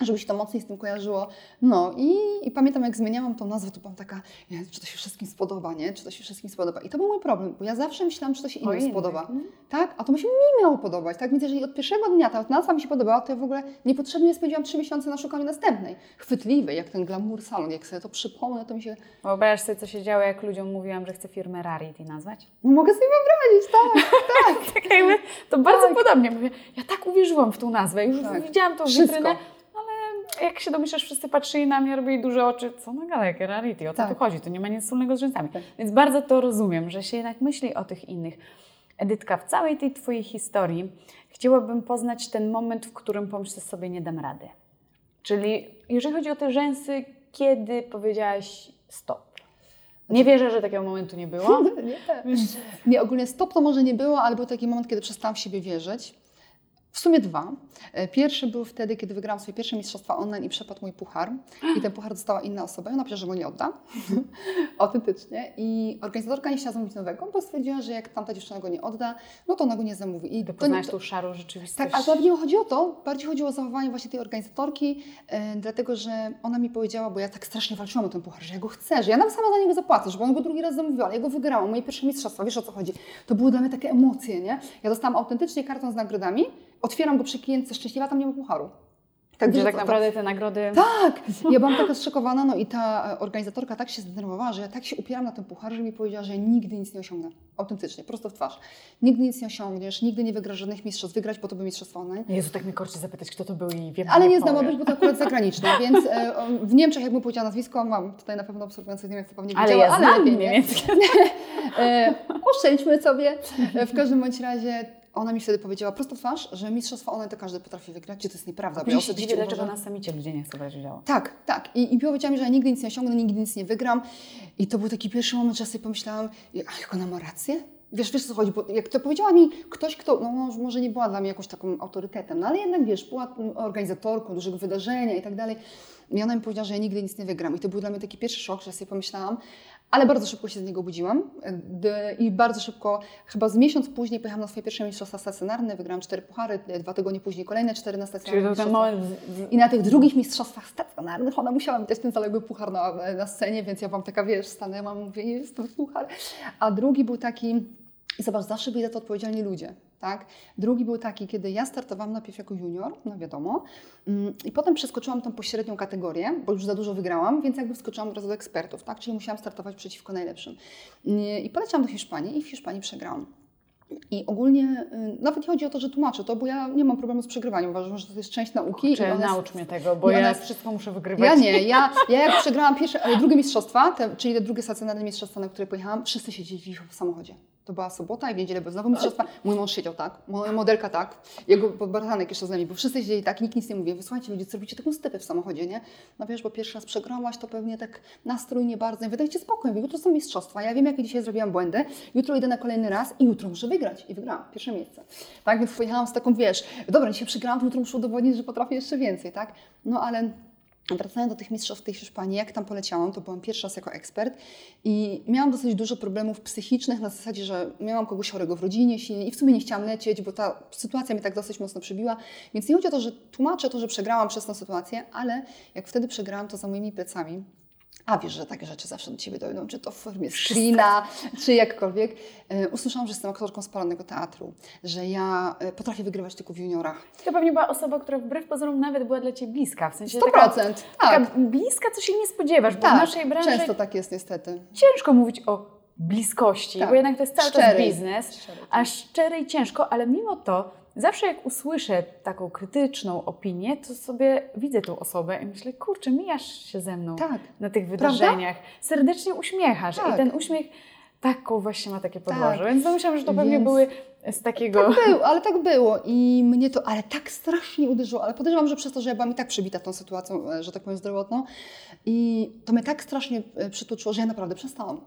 żeby się to mocniej z tym kojarzyło. No i, i, pamiętam, jak zmieniałam tą nazwę, to byłam taka, czy to się wszystkim spodoba, nie? Czy to się wszystkim spodoba? I to był mój problem, bo ja zawsze myślałam, że to się innym spodoba. Mhm. Tak? A to mi się mi miało podobać, tak? Więc jeżeli od pierwszego dnia ta nazwa mi się podobała, to ja w ogóle niepotrzebnie spędziłam trzy miesiące na szukaniu następnej. Chwytliwej, jak ten glamour salon. Jak sobie to przypomnę, to mi się... Wyobraź sobie, co się działo, jak ludziom mówiłam, że chcę firmę Rarity nazwać? No mogę sobie wyobrazić, tak, tak. *laughs* tak jakby, to bardzo tak. podobnie. Mówię, ja tak uwierzyłam w tą nazwę, już tak. widziałam tą Wszystko. witrynę jak się domyślasz, wszyscy patrzyli na mnie, robili duże oczy. Co na galę, jakie rarity, o co tak. tu chodzi? To nie ma nic wspólnego z rzęsami. Tak. Więc bardzo to rozumiem, że się jednak myśli o tych innych. Edytka, w całej tej Twojej historii chciałabym poznać ten moment, w którym pomyślę sobie, nie dam rady. Czyli jeżeli chodzi o te rzęsy, kiedy powiedziałaś stop? Nie wierzę, że takiego momentu nie było. *laughs* nie, nie, ogólnie stop to może nie było, ale był taki moment, kiedy przestałam w siebie wierzyć. W sumie dwa. E, pierwszy był wtedy, kiedy wygrałam swoje pierwsze mistrzostwa online i przepadł mój puchar. I ten puchar dostała inna osoba i ona powiedziała, że go nie odda. *laughs* Autentycznie. I organizatorka nie chciała zamówić nowego, bo stwierdziła, że jak tamta dziewczyna go nie odda, no to ona go nie zamówi. I to nie, to, tą szarą rzeczywistość. Tak, ale nie chodzi o to. Bardziej chodziło o zachowanie właśnie tej organizatorki, e, dlatego że ona mi powiedziała, bo ja tak strasznie walczyłam o ten puchar, że ja go chcę, że ja nawet sama za niego zapłacę, żeby on go drugi raz zamówiła, ale ja go wygrałam, moje pierwsze mistrzostwa, wiesz o co chodzi. To były dla mnie takie emocje, nie? Ja dostałam autentycznie kartę z nagrodami, otwieram go przy klientce szczęśliwa, tam nie ma pucharu. Tak, że tak naprawdę te nagrody... Tak! Ja byłam *laughs* taka zszokowana, no i ta e, organizatorka tak się zdenerwowała, że ja tak się upieram na tym pucharze, że mi powiedziała, że nigdy nic nie osiągnę. Autentycznie, prosto w twarz. Nigdy nic nie osiągniesz, nigdy nie wygrasz żadnych mistrzostw. Wygrać po to by mistrzostwo online. Jezu, tak mi korci zapytać, kto to był i wiem, Ale nie znam, być, bo to akurat zagraniczne, *laughs* więc e, w Niemczech, jakbym powiedziała nazwisko, mam tutaj na pewno obserwujące z Niemiec, to pewnie ale ja ale lepiej niemieckie. *laughs* e, oszczędźmy sobie. W każdym bądź razie ona mi wtedy powiedziała prosto twarz, że mistrzostwo one to każdy potrafi wygrać, gdzie to jest nieprawda. Bo ja się dziwię, dlaczego na samicie ludzie nie chcą brać udziału. Tak, tak. I, i powiedziała mi, że ja nigdy nic nie osiągnę, nigdy nic nie wygram. I to był taki pierwszy moment, że ja sobie pomyślałam, jak ona ma rację? Wiesz, wiesz co chodzi, bo jak to powiedziała mi ktoś, kto, no może nie była dla mnie jakąś taką autorytetem, no ale jednak wiesz, była organizatorką dużego wydarzenia i tak dalej. I ona mi powiedziała, że ja nigdy nic nie wygram. I to był dla mnie taki pierwszy szok, że sobie pomyślałam, ale bardzo szybko się z niego budziłam i bardzo szybko, chyba z miesiąc później pojechałam na swoje pierwsze mistrzostwa stacjonarne, wygrałam cztery puchary, dwa tygodnie później kolejne cztery na stacjonarnych Czyli. I na tych drugich mistrzostwach stacjonarnych ona musiała mieć ten zaległy puchar na, na scenie, więc ja wam taka, wiesz, stanęłam, mówię, jest to puchar. A drugi był taki, i zobacz, zawsze byli za to odpowiedzialni ludzie. Tak? Drugi był taki, kiedy ja startowałam najpierw jako junior, no wiadomo, mm, i potem przeskoczyłam tą pośrednią kategorię, bo już za dużo wygrałam, więc jakby wskoczyłam od razu do ekspertów, tak? czyli musiałam startować przeciwko najlepszym. I poleciałam do Hiszpanii i w Hiszpanii przegrałam. I ogólnie y, nawet nie chodzi o to, że tłumaczę to, bo ja nie mam problemu z przegrywaniem. Uważam, że to jest część nauki. Czy naucz jest, mnie tego, bo ja jest, wszystko muszę wygrywać. Ja nie. Ja, *laughs* ja jak przegrałam pierwsze, ale drugie mistrzostwa, te, czyli te drugie stacjonarne mistrzostwa, na które pojechałam, wszyscy siedzieli w samochodzie. To była sobota i w niedzielę były znowu mistrzostwa. Mój mąż siedział tak, moja modelka tak, jego bratanek jeszcze z nami, bo wszyscy siedzieli tak, nikt nic nie mówi. Wysłuchajcie ludzie, co robicie taką stypę w samochodzie, nie? No wiesz, bo pierwszy raz przegrałaś, to pewnie tak nastrój nie bardzo. Wydajcie spokój, jutro są mistrzostwa. Ja wiem, jakie dzisiaj zrobiłam błędy. Jutro idę na kolejny raz i jutro muszę wygrać. I wygrałam pierwsze miejsce. Tak, więc pojechałam z taką, wiesz, dobra, dzisiaj przegrałam, jutro muszę udowodnić, że potrafię jeszcze więcej, tak? No ale Wracając do tych mistrzostw w tej Hiszpanii, jak tam poleciałam, to byłam pierwszy raz jako ekspert i miałam dosyć dużo problemów psychicznych na zasadzie, że miałam kogoś chorego w rodzinie i w sumie nie chciałam lecieć, bo ta sytuacja mnie tak dosyć mocno przybiła. Więc nie chodzi o to, że tłumaczę to, że przegrałam przez tę sytuację, ale jak wtedy przegrałam, to za moimi plecami a wiesz, że takie rzeczy zawsze do Ciebie dojdą, czy to w formie screena, czy jakkolwiek. E, usłyszałam, że jestem aktorką spalonego teatru, że ja e, potrafię wygrywać tylko w juniorach. To pewnie była osoba, która wbrew pozorom nawet była dla Ciebie bliska, w sensie 100%, taka, tak. taka bliska, co się nie spodziewasz, bo tak, w naszej branży często tak jest niestety. Ciężko mówić o bliskości, tak. bo jednak to jest cały czas biznes, szczery, a szczery i ciężko, ale mimo to zawsze jak usłyszę taką krytyczną opinię, to sobie widzę tą osobę i myślę, kurczę, mijasz się ze mną tak. na tych wydarzeniach. Prawda? Serdecznie uśmiechasz tak. i ten uśmiech taką właśnie ma takie podłoże. Tak. Więc domyślam, że to pewnie Więc... były z takiego... Tak było, ale tak było i mnie to, ale tak strasznie uderzyło, ale podejrzewam, że przez to, że ja byłam i tak przybita tą sytuacją, e, że tak powiem, zdrowotną i to mnie tak strasznie e, przytuczyło, że ja naprawdę przestałam.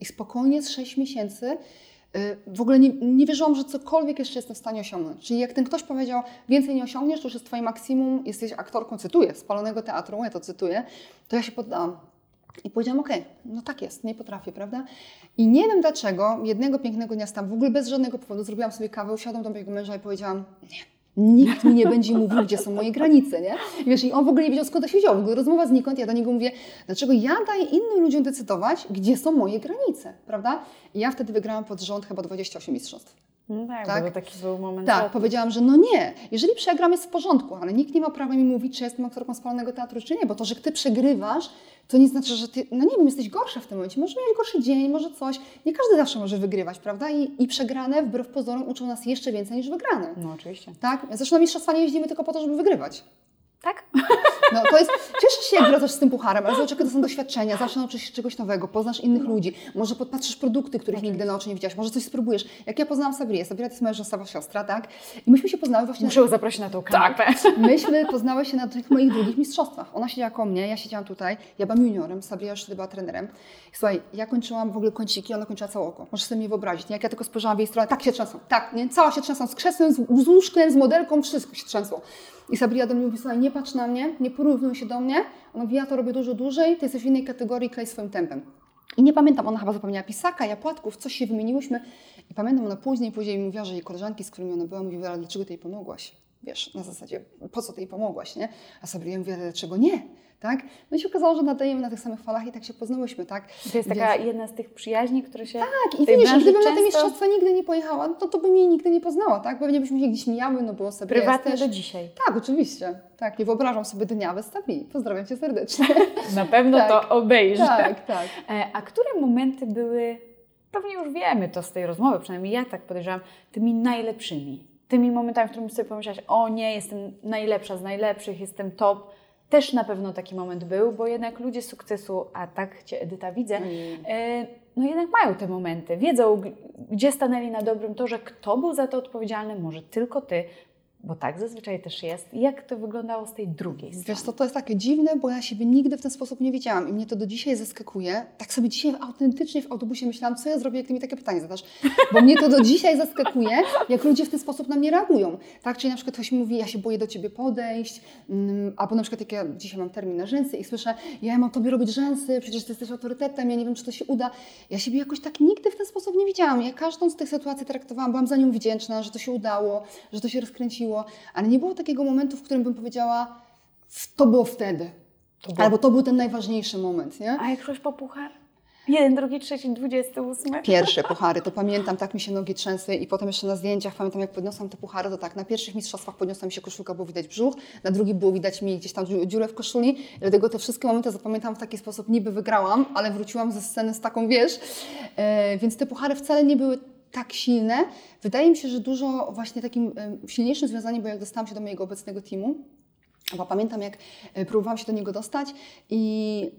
I spokojnie z 6 miesięcy w ogóle nie, nie wierzyłam, że cokolwiek jeszcze jestem w stanie osiągnąć. Czyli jak ten ktoś powiedział, więcej nie osiągniesz, to już jest Twoje maksimum, jesteś aktorką, cytuję, spalonego teatru, ja to cytuję, to ja się poddałam. I powiedziałam, okej, okay, no tak jest, nie potrafię, prawda? I nie wiem dlaczego, jednego pięknego dnia tam w ogóle bez żadnego powodu zrobiłam sobie kawę, usiadłam do mojego męża i powiedziałam, nie, Nikt mi nie będzie mówił, gdzie są moje granice, nie? I wiesz, i on w ogóle nie wiedział, skąd to się wziął. W ogóle rozmowa znikąd, ja do niego mówię, dlaczego ja daję innym ludziom decydować, gdzie są moje granice, prawda? I ja wtedy wygrałam pod rząd chyba 28 mistrzostw. No tak, tak? taki był moment. Tak, powiedziałam, że no nie, jeżeli przegram jest w porządku, ale nikt nie ma prawa mi mówić, czy jestem aktorką spalonego teatru, czy nie, bo to, że ty przegrywasz, to nie znaczy, że ty, no nie wiem, jesteś gorsza w tym momencie, może mieć gorszy dzień, może coś. Nie każdy zawsze może wygrywać, prawda? I, i przegrane wbrew pozorom uczą nas jeszcze więcej niż wygrane. No oczywiście. Tak? Zresztą na mistrzostwa nie jeździmy tylko po to, żeby wygrywać. Tak? *laughs* No to jest, cieszę się, jak wracasz z tym pucharem, ale zobacz, to są doświadczenia, zawsze nauczysz się czegoś nowego, poznasz innych no. ludzi, może podpatrzysz produkty, których Oczywiście. nigdy na oczy nie widziałaś, może coś spróbujesz. Jak ja poznałam Sabrię, Sabria to jest moja żona siostra, tak? I myśmy się poznały właśnie... Muszę ją zaprosić na tą kanapę. Tak. Myśmy poznały się na tych moich drugich mistrzostwach. Ona siedziała koło mnie, ja siedziałam tutaj, ja byłam juniorem, Sabria już wtedy była trenerem. I słuchaj, ja kończyłam w ogóle kąciki, ona kończyła całe oko. Możesz sobie mnie wyobrazić, nie? Jak ja tylko spojrzałam w jej stronę, tak się trzęsą, tak, nie? Cała się trzęsą, z krzesłem, z, z łóżkiem, z modelką, wszystko się trzęsło. I Sabria do mnie mówi, słuchaj, nie patrz na mnie, nie porównuj się do mnie. Ona mówi, ja to robię dużo dłużej, ty jesteś w innej kategorii, klej swoim tempem. I nie pamiętam, ona chyba zapomniała pisaka, ja płatków, coś się wymieniłyśmy. I pamiętam, ona później, później mówiła, że jej koleżanki, z którymi ona była, mówiła, dlaczego ty jej pomogłaś? Wiesz, na zasadzie, po co ty jej pomogłaś, nie? A Sabria mówi, dlaczego nie? tak? No i się okazało, że nadajemy na tych samych falach i tak się poznałyśmy, tak? To jest taka jedna z tych przyjaźni, które się Tak, i widzisz, gdybym często... na te mistrzostwa nigdy nie pojechała, no to bym jej nigdy nie poznała, tak? Pewnie byśmy się gdzieś mijały, no było sobie Prywatnie też... do dzisiaj. Tak, oczywiście. Tak, nie wyobrażam sobie dnia bez. Pozdrawiam Cię serdecznie. *laughs* Na pewno tak. to obejrzę. Tak, tak. E, a które momenty były, pewnie już wiemy to z tej rozmowy, przynajmniej ja tak podejrzewam, tymi najlepszymi? Tymi momentami, w których sobie pomyślałaś, o nie, jestem najlepsza z najlepszych, jestem top, też na pewno taki moment był, bo jednak ludzie sukcesu, a tak Cię Edyta widzę, mm. E, no jednak mają te momenty. Wiedzą, gdzie stanęli na dobrym torze, kto był za to odpowiedzialny, może tylko Ty. Bo tak zazwyczaj też jest. Jak to wyglądało z tej drugiej strony? Wiesz co, to jest takie dziwne, bo ja siebie nigdy w ten sposób nie widziałam i mnie to do dzisiaj zaskakuje. Tak sobie dzisiaj autentycznie w autobusie myślałam, co ja zrobię, jak ty mi takie pytanie zadasz. Bo mnie to do dzisiaj zaskakuje, jak ludzie w ten sposób na mnie reagują. Tak, czyli na przykład ktoś mówi, ja się boję do ciebie podejść, mm, albo na przykład jak ja dzisiaj mam termin na rzęsy i słyszę, ja mam tobie robić rzęsy, przecież ty jesteś autorytetem, ja nie wiem, czy to się uda. Ja siebie jakoś tak nigdy w ten sposób nie widziałam. Ja każdą z tych sytuacji traktowałam, byłam za nią wdzięczna, że to się udało, że to się rozkręciło, ale nie było takiego momentu, w którym bym powiedziała, to było wtedy. To było- Albo to był ten najważniejszy moment, nie? A jak szłeś po puchar? Jeden, drugi, trzeci, dwudziesty ósmy. Pierwsze puchary, to pamiętam, tak mi się nogi trzęsły i potem jeszcze na zdjęciach pamiętam, jak podniosłam te puchary, to tak, na pierwszych mistrzostwach podniosła mi się koszulka, było widać brzuch, na drugim było widać mi gdzieś tam dziu- dziurę w koszuli, dlatego te wszystkie momenty zapamiętam w taki sposób, niby wygrałam, ale wróciłam ze sceny z taką, wiesz, e, więc te puchary wcale nie były tak silne. Wydaje mi się, że dużo właśnie takim silniejszym związaniem, bo jak dostałam się do mojego obecnego teamu, bo pamiętam, jak e, próbowałam się do niego dostać i,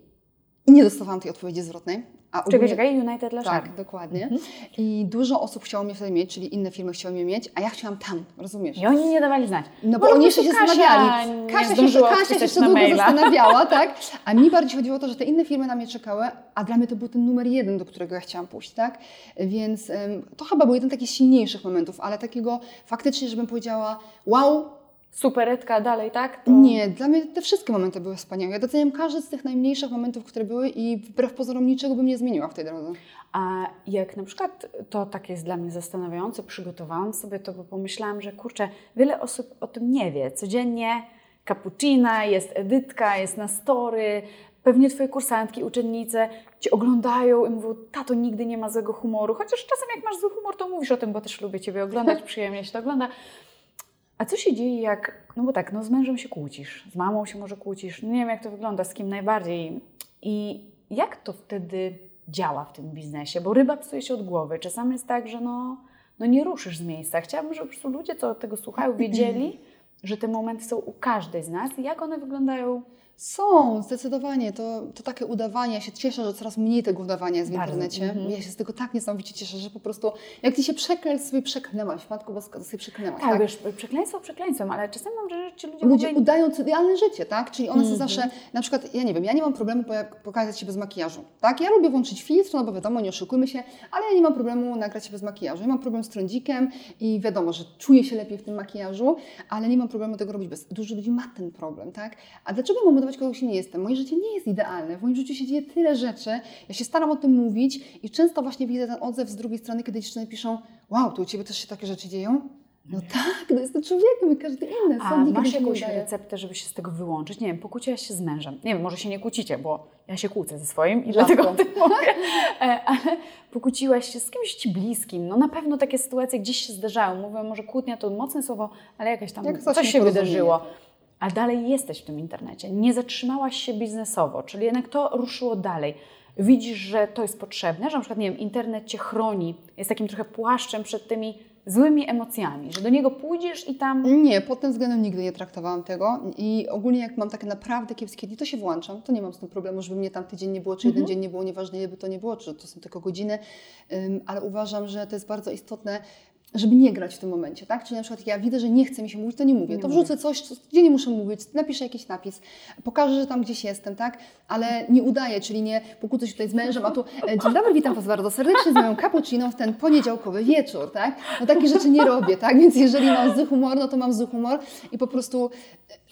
i nie dostawałam tej odpowiedzi zwrotnej. A Czekaj, ogólnie- czekaj, United La tak, dokładnie. Mhm. I dużo osób chciało mnie wtedy mieć, czyli inne firmy chciały mnie mieć, a ja chciałam tam, rozumiesz? I oni nie dawali znać. No bo Może oni jeszcze się Kasia zastanawiali. Kasia się, Kasia się jeszcze długo maila. zastanawiała, *laughs* tak? A mi bardziej chodziło o to, że te inne firmy na mnie czekały, a dla mnie to był ten numer jeden, do którego ja chciałam pójść, tak? Więc to chyba był jeden takich silniejszych momentów, ale takiego faktycznie, żebym powiedziała, wow, Superetka dalej, tak? To... nie, dla mnie te wszystkie momenty były wspaniałe. Ja doceniam każdy z tych najmniejszych momentów, które były i wbrew pozorom niczego bym nie zmieniła w tej drodze. A jak na przykład to tak jest dla mnie zastanawiające, przygotowałam sobie to, bo pomyślałam, że kurczę, wiele osób o tym nie wie. Codziennie cappuccina, jest Edytka, jest na story, pewnie Twoje kursantki, uczennice Cię oglądają i mówią, tato nigdy nie ma złego humoru. Chociaż czasem jak masz zły humor, to mówisz o tym, bo też lubię Ciebie oglądać, *laughs* przyjemnie się to ogląda. A co się dzieje jak, no bo tak, no z mężem się kłócisz, z mamą się może kłócisz, no nie wiem jak to wygląda, z kim najbardziej. I jak to wtedy działa w tym biznesie? Bo ryba psuje się od głowy. Czasami jest tak, że no, no nie ruszysz z miejsca. Chciałabym, żeby po prostu ludzie, co tego słuchają, wiedzieli, że te momenty są u każdej z nas i jak one wyglądają Są, zdecydowanie. To, to takie udawanie. Ja się cieszę, że coraz mniej tego udawania jest w Bardzo, internecie. mhm. Ja się z tego tak niesamowicie cieszę, że po prostu jak Ty się przeklęć, sobie przeklęłaś. Matko Boska, to sobie przeklęłaś. Tak, Tak, wiesz, przekleństwo przekleństwem, ale czasami mam wrażenie, że ci ludzie, Ludzie udają co idealne życie, tak? Czyli one Mhm. są zawsze, na przykład, ja nie wiem, ja nie mam problemu po- pokazać się bez makijażu, tak? Ja lubię włączyć filtr, no bo wiadomo, nie oszukujmy się, ale ja nie mam problemu nagrać się bez makijażu. Ja mam problem z trądzikiem i wiadomo, że czuję się lepiej w tym makijażu, ale nie mam problemu tego robić bez. Dużo ludzi ma ten problem, tak? A dlaczego mam udawać kogoś nie jestem? Moje życie nie jest idealne, w moim życiu się dzieje tyle rzeczy, ja się staram o tym mówić i często właśnie widzę ten odzew z drugiej strony, kiedy dziewczyny piszą, wow, to u Ciebie też się takie rzeczy dzieją? No tak, no jestem człowiekiem i każdy inny. A masz jakąś receptę, żeby się z tego wyłączyć? Nie wiem, pokłóciłaś się z mężem. Nie wiem, może się nie kłócicie, bo ja się kłócę ze swoim i Rzadko. dlatego o tym mówię. *laughs* E, Ale pokłóciłaś się z kimś ci bliskim. No na pewno takie sytuacje gdzieś się zdarzają. Mówię, może kłótnia to mocne słowo, ale jakieś tam Jak coś coś się wydarzyło. A dalej jesteś w tym internecie. Nie zatrzymałaś się biznesowo, czyli jednak to ruszyło dalej. Widzisz, że to jest potrzebne, że na przykład, nie wiem, internet cię chroni, jest takim trochę płaszczem przed tymi złymi emocjami, że do niego pójdziesz i tam Nie, pod tym względem nigdy nie traktowałam tego i ogólnie jak mam takie naprawdę kiepskie dni, to się włączam. To nie mam z tym problemu, żeby mnie tam tydzień nie było, czy jeden dzień nie było, nieważne ile by to nie było, czy to są tylko godziny, Ym, ale uważam, że to jest bardzo istotne, żeby nie grać w tym momencie, tak? Czyli na przykład ja widzę, że nie chce mi się mówić, to nie mówię. Nie to mówię. wrzucę coś, co- gdzie nie muszę mówić, napiszę jakiś napis, pokażę, że tam gdzieś jestem, tak? Ale nie udaję, czyli nie pokłócę się tutaj z mężem, a tu e, dzień dobry, witam Was bardzo serdecznie z moją cappuccino w ten poniedziałkowy wieczór, tak? No takie rzeczy nie robię, tak? Więc jeżeli mam zły humor, no to mam zły humor i po prostu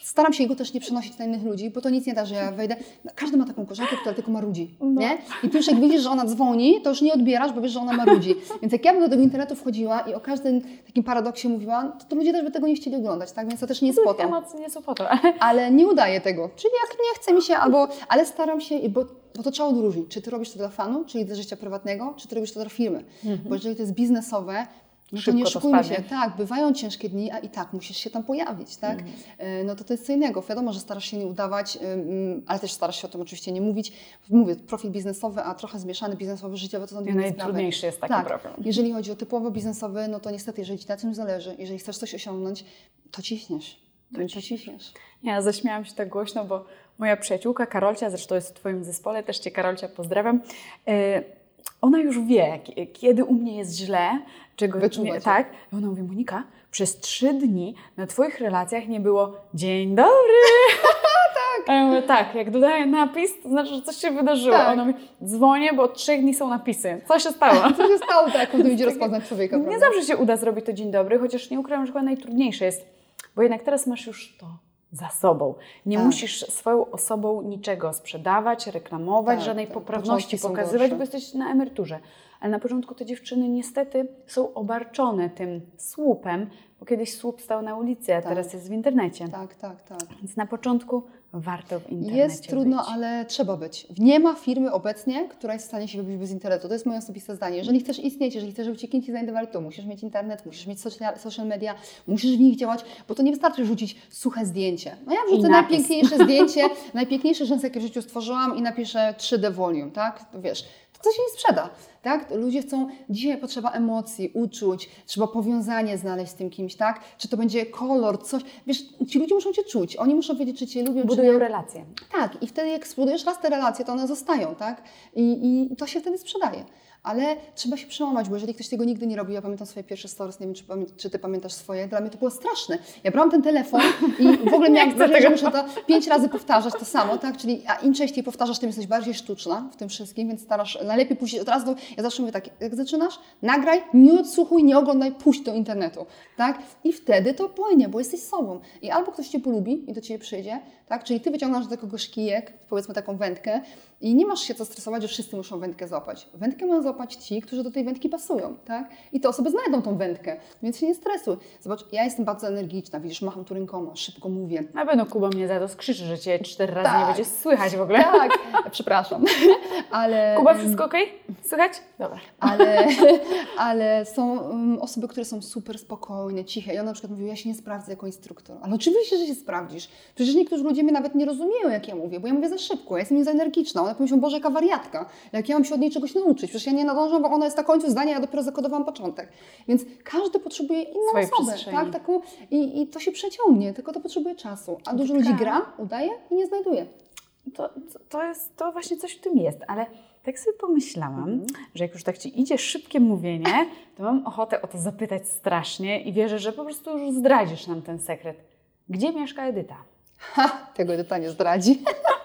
staram się jego też nie przenosić na innych ludzi, bo to nic nie da, że ja wejdę. Każdy ma taką koleżankę, która tylko marudzi, No. nie? I ty już jak widzisz, że ona dzwoni, to już nie odbierasz, bo wiesz, że ona marudzi. Więc jak ja bym do tego internetu wchodziła i o każdym takim paradoksie mówiła, to, to ludzie też by tego nie chcieli oglądać, tak? Więc to też nie jest po to. nie są po to. *laughs* Ale nie udaję tego. Czyli jak nie chce mi się, albo, ale staram się, bo, bo to trzeba odróżnić. Czy ty robisz to dla fanu, czyli dla życia prywatnego, czy ty robisz to dla firmy. Bo jeżeli to jest biznesowe, no to nie to oszukujmy się. Tak, bywają ciężkie dni, a i tak musisz się tam pojawić, tak? E, No to to jest co innego. Wiadomo, że starasz się nie udawać, ym, ale też starasz się o tym oczywiście nie mówić. Mówię, profil biznesowy, a trochę zmieszany biznesowy, życiowy, to są dwie sprawy. Najtrudniejszy jest taki Tak, profil. jeżeli chodzi o typowo biznesowy, no to niestety, jeżeli Ci na czymś zależy, jeżeli chcesz coś osiągnąć, to ciśniesz. To ciśniesz. Ja zaśmiałam się tak głośno, bo moja przyjaciółka Karolcia, zresztą jest w Twoim zespole, też Cię Karolcia pozdrawiam, e, ona już wie, kiedy u mnie jest źle, czego nie, tak. I ona mówi, Monika, przez trzy dni na Twoich relacjach nie było dzień dobry. *laughs* tak. A ja mówię, tak, jak dodaję napis, to znaczy, że coś się wydarzyło. Tak. Ona mówi, dzwonię, bo od trzech dni są napisy. Co się stało? *laughs* Co się stało, tak, jak idzie rozpoznać człowieka, Nie prawda? zawsze się uda zrobić to dzień dobry, chociaż nie ukrywam, że chyba najtrudniejsze jest, bo jednak teraz masz już to za sobą. Nie Tak. musisz swoją osobą niczego sprzedawać, reklamować, Tak, żadnej tak. poprawności pokazywać, gorsze. bo jesteś na emeryturze. Ale na początku te dziewczyny niestety są obarczone tym słupem, bo kiedyś słup stał na ulicy, a Tak. teraz jest w internecie. Tak, tak, tak. Więc na początku warto w internecie Jest trudno, być. ale trzeba być. Nie ma firmy obecnie, która jest w stanie się wybić bez internetu. To jest moje osobiste zdanie. Jeżeli chcesz istnieć, jeżeli chcesz, żeby ci klienci znajdowali, to musisz mieć internet, musisz mieć social, media, musisz w nich działać, bo to nie wystarczy rzucić suche zdjęcie. No ja wrzucę najpiękniejsze zdjęcie, *laughs* najpiękniejsze rzęsy, jakie w życiu stworzyłam i napiszę 3D volume, tak? Wiesz, to się nie sprzeda. Tak? Ludzie chcą, dzisiaj potrzeba emocji, uczuć, trzeba powiązanie znaleźć z tym kimś, tak? Czy to będzie kolor, coś. Wiesz, ci ludzie muszą Cię czuć, oni muszą wiedzieć, czy Cię lubią, czy Budują nie. relacje. Tak, i wtedy jak zbudujesz raz te relacje, to one zostają, tak? I, I to się wtedy sprzedaje. Ale trzeba się przełamać, bo jeżeli ktoś tego nigdy nie robił, ja pamiętam swoje pierwsze stories, nie wiem, czy, czy ty pamiętasz swoje, dla mnie to było straszne. Ja brałam ten telefon i w ogóle *laughs* miałam wrażenie, że muszę to *laughs* pięć razy powtarzać to samo, tak? Czyli a im częściej powtarzasz, tym jesteś bardziej sztuczna w tym wszystkim, więc starasz, najlepiej puścić od razu, ja zawsze mówię tak, jak zaczynasz, nagraj, nie odsłuchuj, nie oglądaj, puść do internetu, tak? I wtedy to płynie, bo jesteś sobą. I albo ktoś Cię polubi i do Ciebie przyjdzie, tak? Czyli Ty wyciągasz do kogoś kijek, powiedzmy taką wędkę i nie masz się co stresować, że wszyscy muszą wędkę złapać. Wędkę mają złapać ci, którzy do tej wędki pasują, tak? I te osoby znajdą tą wędkę, więc się nie stresuj. Zobacz, ja jestem bardzo energiczna, widzisz, macham tu rękoma, szybko mówię. Na pewno Kuba mnie za to skrzyczy, że Cię cztery razy nie Tak. będzie słychać w ogóle. Tak, *laughs* przepraszam, *laughs* ale... Kuba, wszystko ok? Słychać? Dobra. ale, *laughs* ale są um, osoby, które są super spokojne, ciche. I ona na przykład mówi, ja się nie sprawdzę jako instruktor. Ale oczywiście, że się sprawdzisz. Przecież niektórzy ludzie mnie nawet nie rozumieją, jak ja mówię, bo ja mówię za szybko, ja jestem za energiczna. One pomyślą, Boże, jaka wariatka. Jak ja mam się od niej czegoś nauczyć? Przecież ja nie nadążam, bo ona jest na końcu zdania, ja dopiero zakodowałam początek. Więc każdy potrzebuje inną Swojej osobę. Tak, taką, i, I to się przeciągnie, tylko to potrzebuje czasu. A dużo ludzi gra, udaje i nie znajduje. To, to, to jest, to właśnie coś w tym jest, ale tak sobie pomyślałam, Mhm. że jak już tak Ci idzie szybkie mówienie, to mam ochotę o to zapytać strasznie i wierzę, że po prostu już zdradzisz nam ten sekret. Gdzie mieszka Edyta? Ha, tego Edyta nie zdradzi.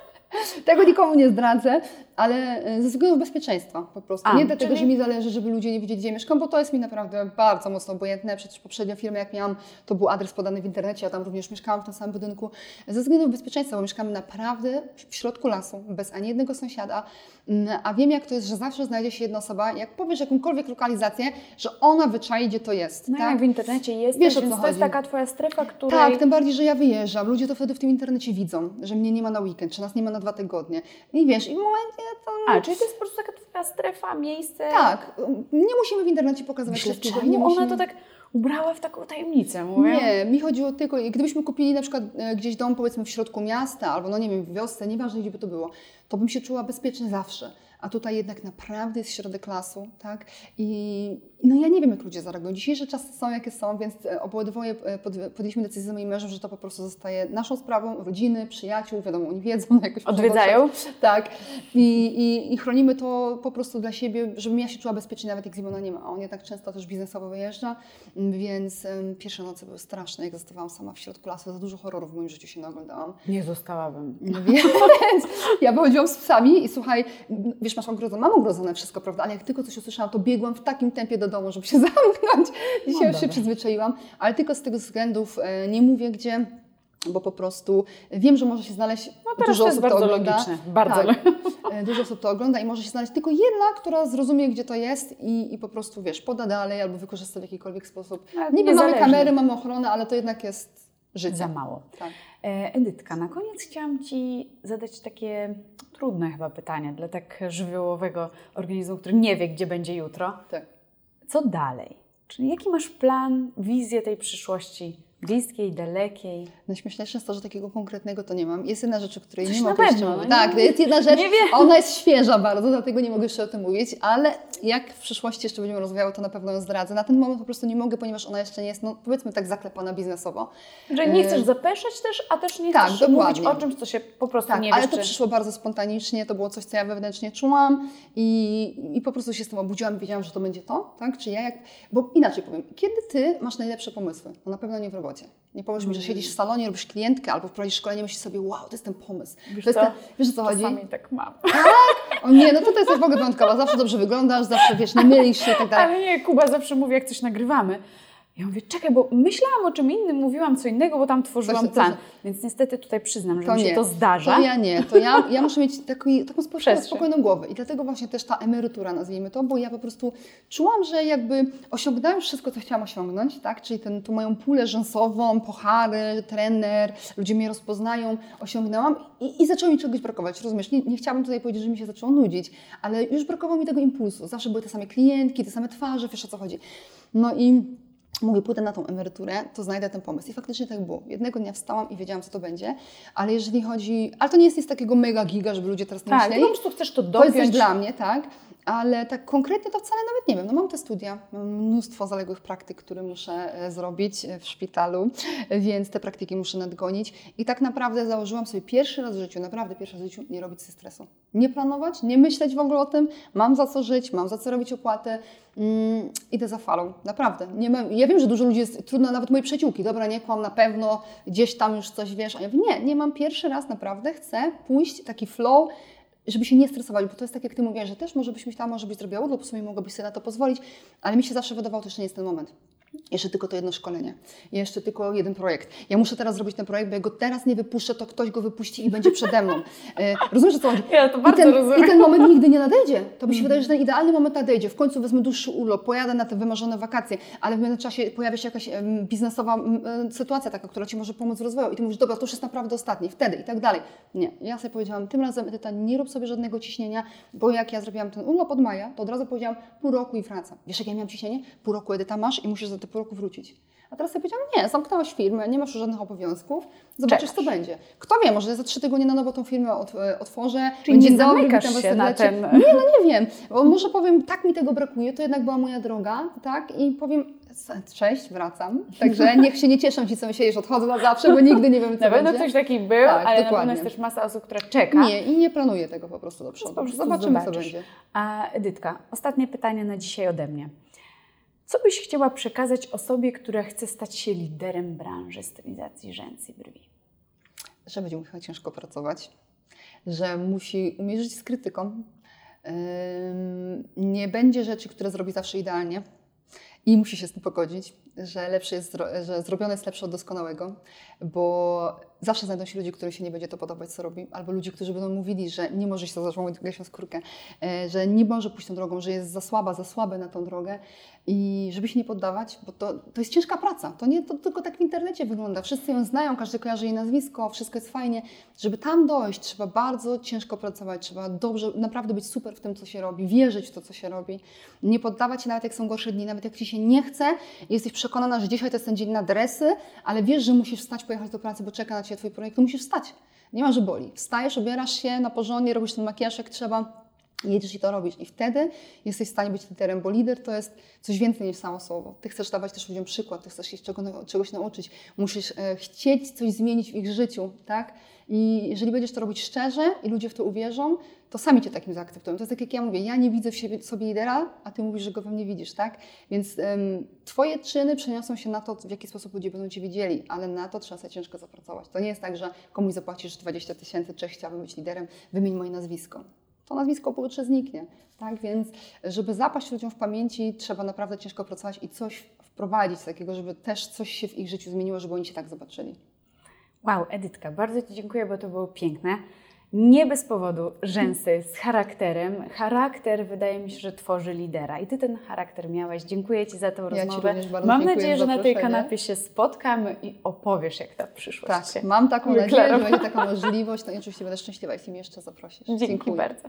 *laughs* tego nikomu nie zdradzę, ale e, ze względów bezpieczeństwa po prostu. A, nie dlatego, czyli- że mi zależy, żeby ludzie nie wiedzieli, gdzie mieszkam, bo to jest mi naprawdę bardzo mocno obojętne. Przecież poprzednia firma, jak miałam, to był adres podany w internecie, ja tam również mieszkałam w tym samym budynku. Ze względów bezpieczeństwa, bo mieszkamy naprawdę w środku lasu, bez ani jednego sąsiada, Mm, a wiem, jak to jest, że zawsze znajdzie się jedna osoba, jak powiesz jakąkolwiek lokalizację, że ona wyczai, gdzie to jest. No tak? jak w internecie jest, Wiesz, więc to jest taka Twoja strefa, której... Tak, tym bardziej, że ja wyjeżdżam. Ludzie to wtedy w tym internecie widzą, że mnie nie ma na weekend, czy nas nie ma na dwa tygodnie. I wiesz, i w momencie to... A, czyli to jest po prostu taka Twoja strefa, miejsce... Tak, nie musimy w internecie pokazywać Myślę, wszystkiego. czemu nie ona musimy... to tak ubrała w taką tajemnicę, mówię? Nie, mi chodziło tylko, gdybyśmy kupili na przykład e, gdzieś dom powiedzmy w środku miasta, albo no nie wiem, w wiosce, nieważne gdzie by to było, to bym się czuła bezpiecznie zawsze. A tutaj jednak naprawdę jest środek lasu, tak? I no ja nie wiem, jak ludzie zareagują. Dzisiejsze czasy są, jakie są, więc e, obydwoje e, pod, podjęliśmy decyzję z moim mężem, że to po prostu zostaje naszą sprawą, rodziny, przyjaciół, wiadomo, oni wiedzą, no jakoś Odwiedzają? Tak. I, i, I chronimy to po prostu dla siebie, żebym ja się czuła bezpiecznie, nawet jak Zimona nie ma. A on jednak często też biznesowo wyjeżdża, więc em, pierwsze noce były straszne, jak zostawałam sama w środku lasu. Za dużo horrorów w moim życiu się naoglądałam. Nie zostałabym. No Więc *laughs* ja wychodziłam z psami i słuchaj, wiesz, masz ogrodzone, mam ogrodzone wszystko, prawda, ale jak tylko coś usłyszałam, to biegłam w takim tempie do domu, żeby się *laughs* zamknąć. Dzisiaj No już się przyzwyczaiłam, ale tylko z tych względów e, nie mówię gdzie, bo po prostu wiem, że może się znaleźć No dużo to osób bardzo ogląda. logiczne. Bardzo Tak. E, Dużo osób to ogląda i może się znaleźć tylko jedna, która zrozumie, gdzie to jest i, i po prostu, wiesz, poda dalej albo wykorzysta w jakikolwiek sposób. Niby mamy kamery, mamy ochronę, ale to jednak jest życie. Za mało. Tak. E, Edytka, na koniec chciałam Ci zadać takie trudne chyba pytanie dla tak żywiołowego organizmu, który nie wie, gdzie będzie jutro. tak. Co dalej? Czyli jaki masz plan, wizję tej przyszłości Bliskiej, dalekiej. Najśmieszniejsze jest to, że takiego konkretnego to nie mam. Jest jedna rzecz, o której Coś nie mogę jeszcze pewno, mówić. no Tak, jest jedna rzecz, nie wiem. ona jest świeża bardzo, dlatego nie mogę jeszcze o tym mówić, ale jak w przyszłości jeszcze będziemy rozwijały, to na pewno ją zdradzę. Na ten moment po prostu nie mogę, ponieważ ona jeszcze nie jest, no powiedzmy tak zaklepana biznesowo. Że nie chcesz zapeszać też, a też nie tak, chcesz mówić dokładnie. o czymś, co się po prostu Tak, nie ale wiesz, to czy... przyszło bardzo spontanicznie, to było coś, co ja wewnętrznie czułam i, i po prostu się z tym obudziłam i wiedziałam, że to będzie to, tak? Czy ja jak... Bo inaczej powiem, kiedy Ty masz najlepsze pomysły? No na pewno nie w robocie. Nie powiesz mi, że Mm. siedzisz w salonie, robisz klientkę albo prowadzisz szkolenie, myślisz sobie, wow, to jest ten pomysł. Wiesz to jest co? ten, wiesz o co chodzi? Czasami tak mam. O nie, no to, to jesteś w ogóle wyjątkowa, zawsze dobrze wyglądasz, zawsze wiesz, nie mylisz się i tak dalej. Ale nie, Kuba zawsze mówi, jak coś nagrywamy. Ja mówię, czekaj, bo myślałam o czym innym, mówiłam co innego, bo tam tworzyłam Coś- plan. coś- Więc niestety tutaj przyznam, że To mi się nie. to zdarza. To ja nie, to ja, ja muszę mieć taki, taką spokojną, spokojną głowę i dlatego właśnie też ta emerytura, nazwijmy to, bo ja po prostu czułam, że jakby osiągnęłam wszystko, co chciałam osiągnąć, tak? czyli ten, tą moją pulę rzęsową, pochary, trener, ludzie mnie rozpoznają, osiągnęłam i, i zaczęło mi czegoś brakować, rozumiesz? Nie, nie chciałabym tutaj powiedzieć, że mi się zaczęło nudzić, ale już brakowało mi tego impulsu, zawsze były te same klientki, te same twarze, wiesz o co chodzi. No i mówię, pójdę na tą emeryturę, to znajdę ten pomysł. I faktycznie tak było. Jednego dnia wstałam i wiedziałam, co to będzie, ale jeżeli chodzi... Ale to nie jest nic takiego mega giga, żeby ludzie teraz nie Tak, myśleli. po prostu chcesz to To jest dopiąć. dla mnie, tak? Ale tak konkretnie to wcale nawet nie wiem. No mam te studia, mam mnóstwo zaległych praktyk, które muszę e, zrobić e, w szpitalu, *laughs* więc te praktyki muszę nadgonić. I tak naprawdę założyłam sobie pierwszy raz w życiu, naprawdę pierwszy raz w życiu, nie robić sobie stresu. Nie planować, nie myśleć w ogóle o tym, mam za co żyć, mam za co robić opłatę, mm, idę za falą, naprawdę. Nie mam, ja wiem, że dużo ludzi jest, trudno, nawet moje przyjaciółki, dobra, nie kłam, na pewno gdzieś tam już coś wiesz, a ja mówię, nie, nie mam pierwszy raz, naprawdę chcę pójść taki flow, żeby się nie stresować, bo to jest tak, jak Ty mówiłaś, że też może byś myślała, może byś zrobiła urlop, w sumie mogłabyś sobie na to pozwolić, ale mi się zawsze wydawało, to jeszcze nie jest ten moment. Jeszcze tylko to jedno szkolenie, jeszcze tylko jeden projekt. Ja muszę teraz zrobić ten projekt, bo jak go teraz nie wypuszczę, to ktoś go wypuści i będzie przede mną. E, rozumiesz, o co chodzi? Ja to I bardzo ten, rozumiem. I ten moment nigdy nie nadejdzie. To mi się wydaje, że ten idealny moment nadejdzie. W końcu wezmę dłuższy urlop, pojadę na te wymarzone wakacje, ale w międzyczasie pojawia się jakaś biznesowa em, sytuacja taka, która Ci może pomóc w rozwoju i Ty mówisz, dobra, to już jest naprawdę ostatni, wtedy i tak dalej. Nie, ja sobie powiedziałam, tym razem Edyta, nie rób sobie żadnego ciśnienia, bo jak ja zrobiłam ten urlop od maja, to od razu powiedziałam, pół roku i wracam. Wiesz, jak ja miałam ciśnienie? Pół roku Edyta masz i musisz za te pół roku wrócić. A teraz sobie powiedziałam, nie, zamknęłaś firmę, nie masz już żadnych obowiązków, zobaczysz, co Czekasz. będzie. Kto wie, może za trzy tygodnie na nowo tą firmę e, otworzę. Czyli będzie nie dobry, zamykasz was się na ten- Nie, no nie wiem, bo może powiem, tak mi tego brakuje, to jednak była moja droga, tak, i powiem, cześć, wracam. Także *laughs* niech się nie cieszą ci, co myśleli, że odchodzę na zawsze, bo nigdy nie wiem, co Na pewno będzie. ktoś taki był, Tak, ale na pewno dokładnie. jest też masa osób, która czeka. Nie, i nie planuję tego po prostu do przodu. po prostu Zobaczymy, co zobaczysz. będzie. A Edytka, ostatnie pytanie na dzisiaj ode mnie. Co byś chciała przekazać osobie, która chce stać się liderem branży stylizacji rzęs i brwi? że będzie musiała ciężko pracować, że musi umieć żyć z krytyką. Nie będzie rzeczy, które zrobi zawsze idealnie i musi się z tym pogodzić, że, lepsze jest, że zrobione jest lepsze od doskonałego, bo zawsze znajdą się ludzie, którym się nie będzie to podobać, co robi, albo ludzie, którzy będą mówili, że nie może się zażłować gęsią skórkę, e, że nie może pójść tą drogą, że jest za słaba, za słaby na tą drogę i żeby się nie poddawać, bo to, to jest ciężka praca. To nie to tylko tak w internecie wygląda. Wszyscy ją znają, każdy kojarzy jej nazwisko, wszystko jest fajnie. Żeby tam dojść, trzeba bardzo ciężko pracować, trzeba dobrze, naprawdę być super w tym, co się robi, wierzyć w to, co się robi. Nie poddawać się nawet jak są gorsze dni, nawet jak Ci się nie chce jesteś przekonana, że dzisiaj to jest ten dzień na dresy, ale wiesz, że musisz wstać, pojechać do pracy, bo czeka na Ciebie Twój projekt, to musisz wstać. Nie ma, że boli. Wstajesz, ubierasz się na porządnie, robisz ten makijaż jak trzeba, jedziesz i to robisz. I wtedy jesteś w stanie być liderem, bo lider to jest coś więcej niż samo słowo. Ty chcesz dawać też ludziom przykład, ty chcesz się czego, czegoś nauczyć, musisz e, chcieć coś zmienić w ich życiu, tak? I jeżeli będziesz to robić szczerze i ludzie w to uwierzą, to sami Cię takim zaakceptują. To jest tak jak ja mówię, ja nie widzę w siebie, sobie lidera, a Ty mówisz, że go we mnie widzisz, tak? Więc em, Twoje czyny przeniosą się na to, w jaki sposób ludzie będą Cię widzieli, ale na to trzeba sobie ciężko zapracować. To nie jest tak, że komuś zapłacisz 20 tysięcy, cześć, chciałabym być liderem, wymień moje nazwisko to nazwisko pojutrze zniknie. Tak więc, żeby zapaść ludziom w pamięci, trzeba naprawdę ciężko pracować i coś wprowadzić takiego, żeby też coś się w ich życiu zmieniło, żeby oni się tak zobaczyli. Wow, Edytka, bardzo Ci dziękuję, bo to było piękne. Nie bez powodu rzęsy z charakterem. Charakter wydaje mi się, że tworzy lidera. I Ty ten charakter miałeś. Dziękuję Ci za tą Ja rozmowę. Mam nadzieję, że na tej kanapie się spotkamy i opowiesz, jak ta przyszłość Tak, się mam taką nadzieję, że będzie taka możliwość. No i oczywiście będę szczęśliwa, jeśli mnie jeszcze zaprosisz. Dzięki Dziękuję. bardzo.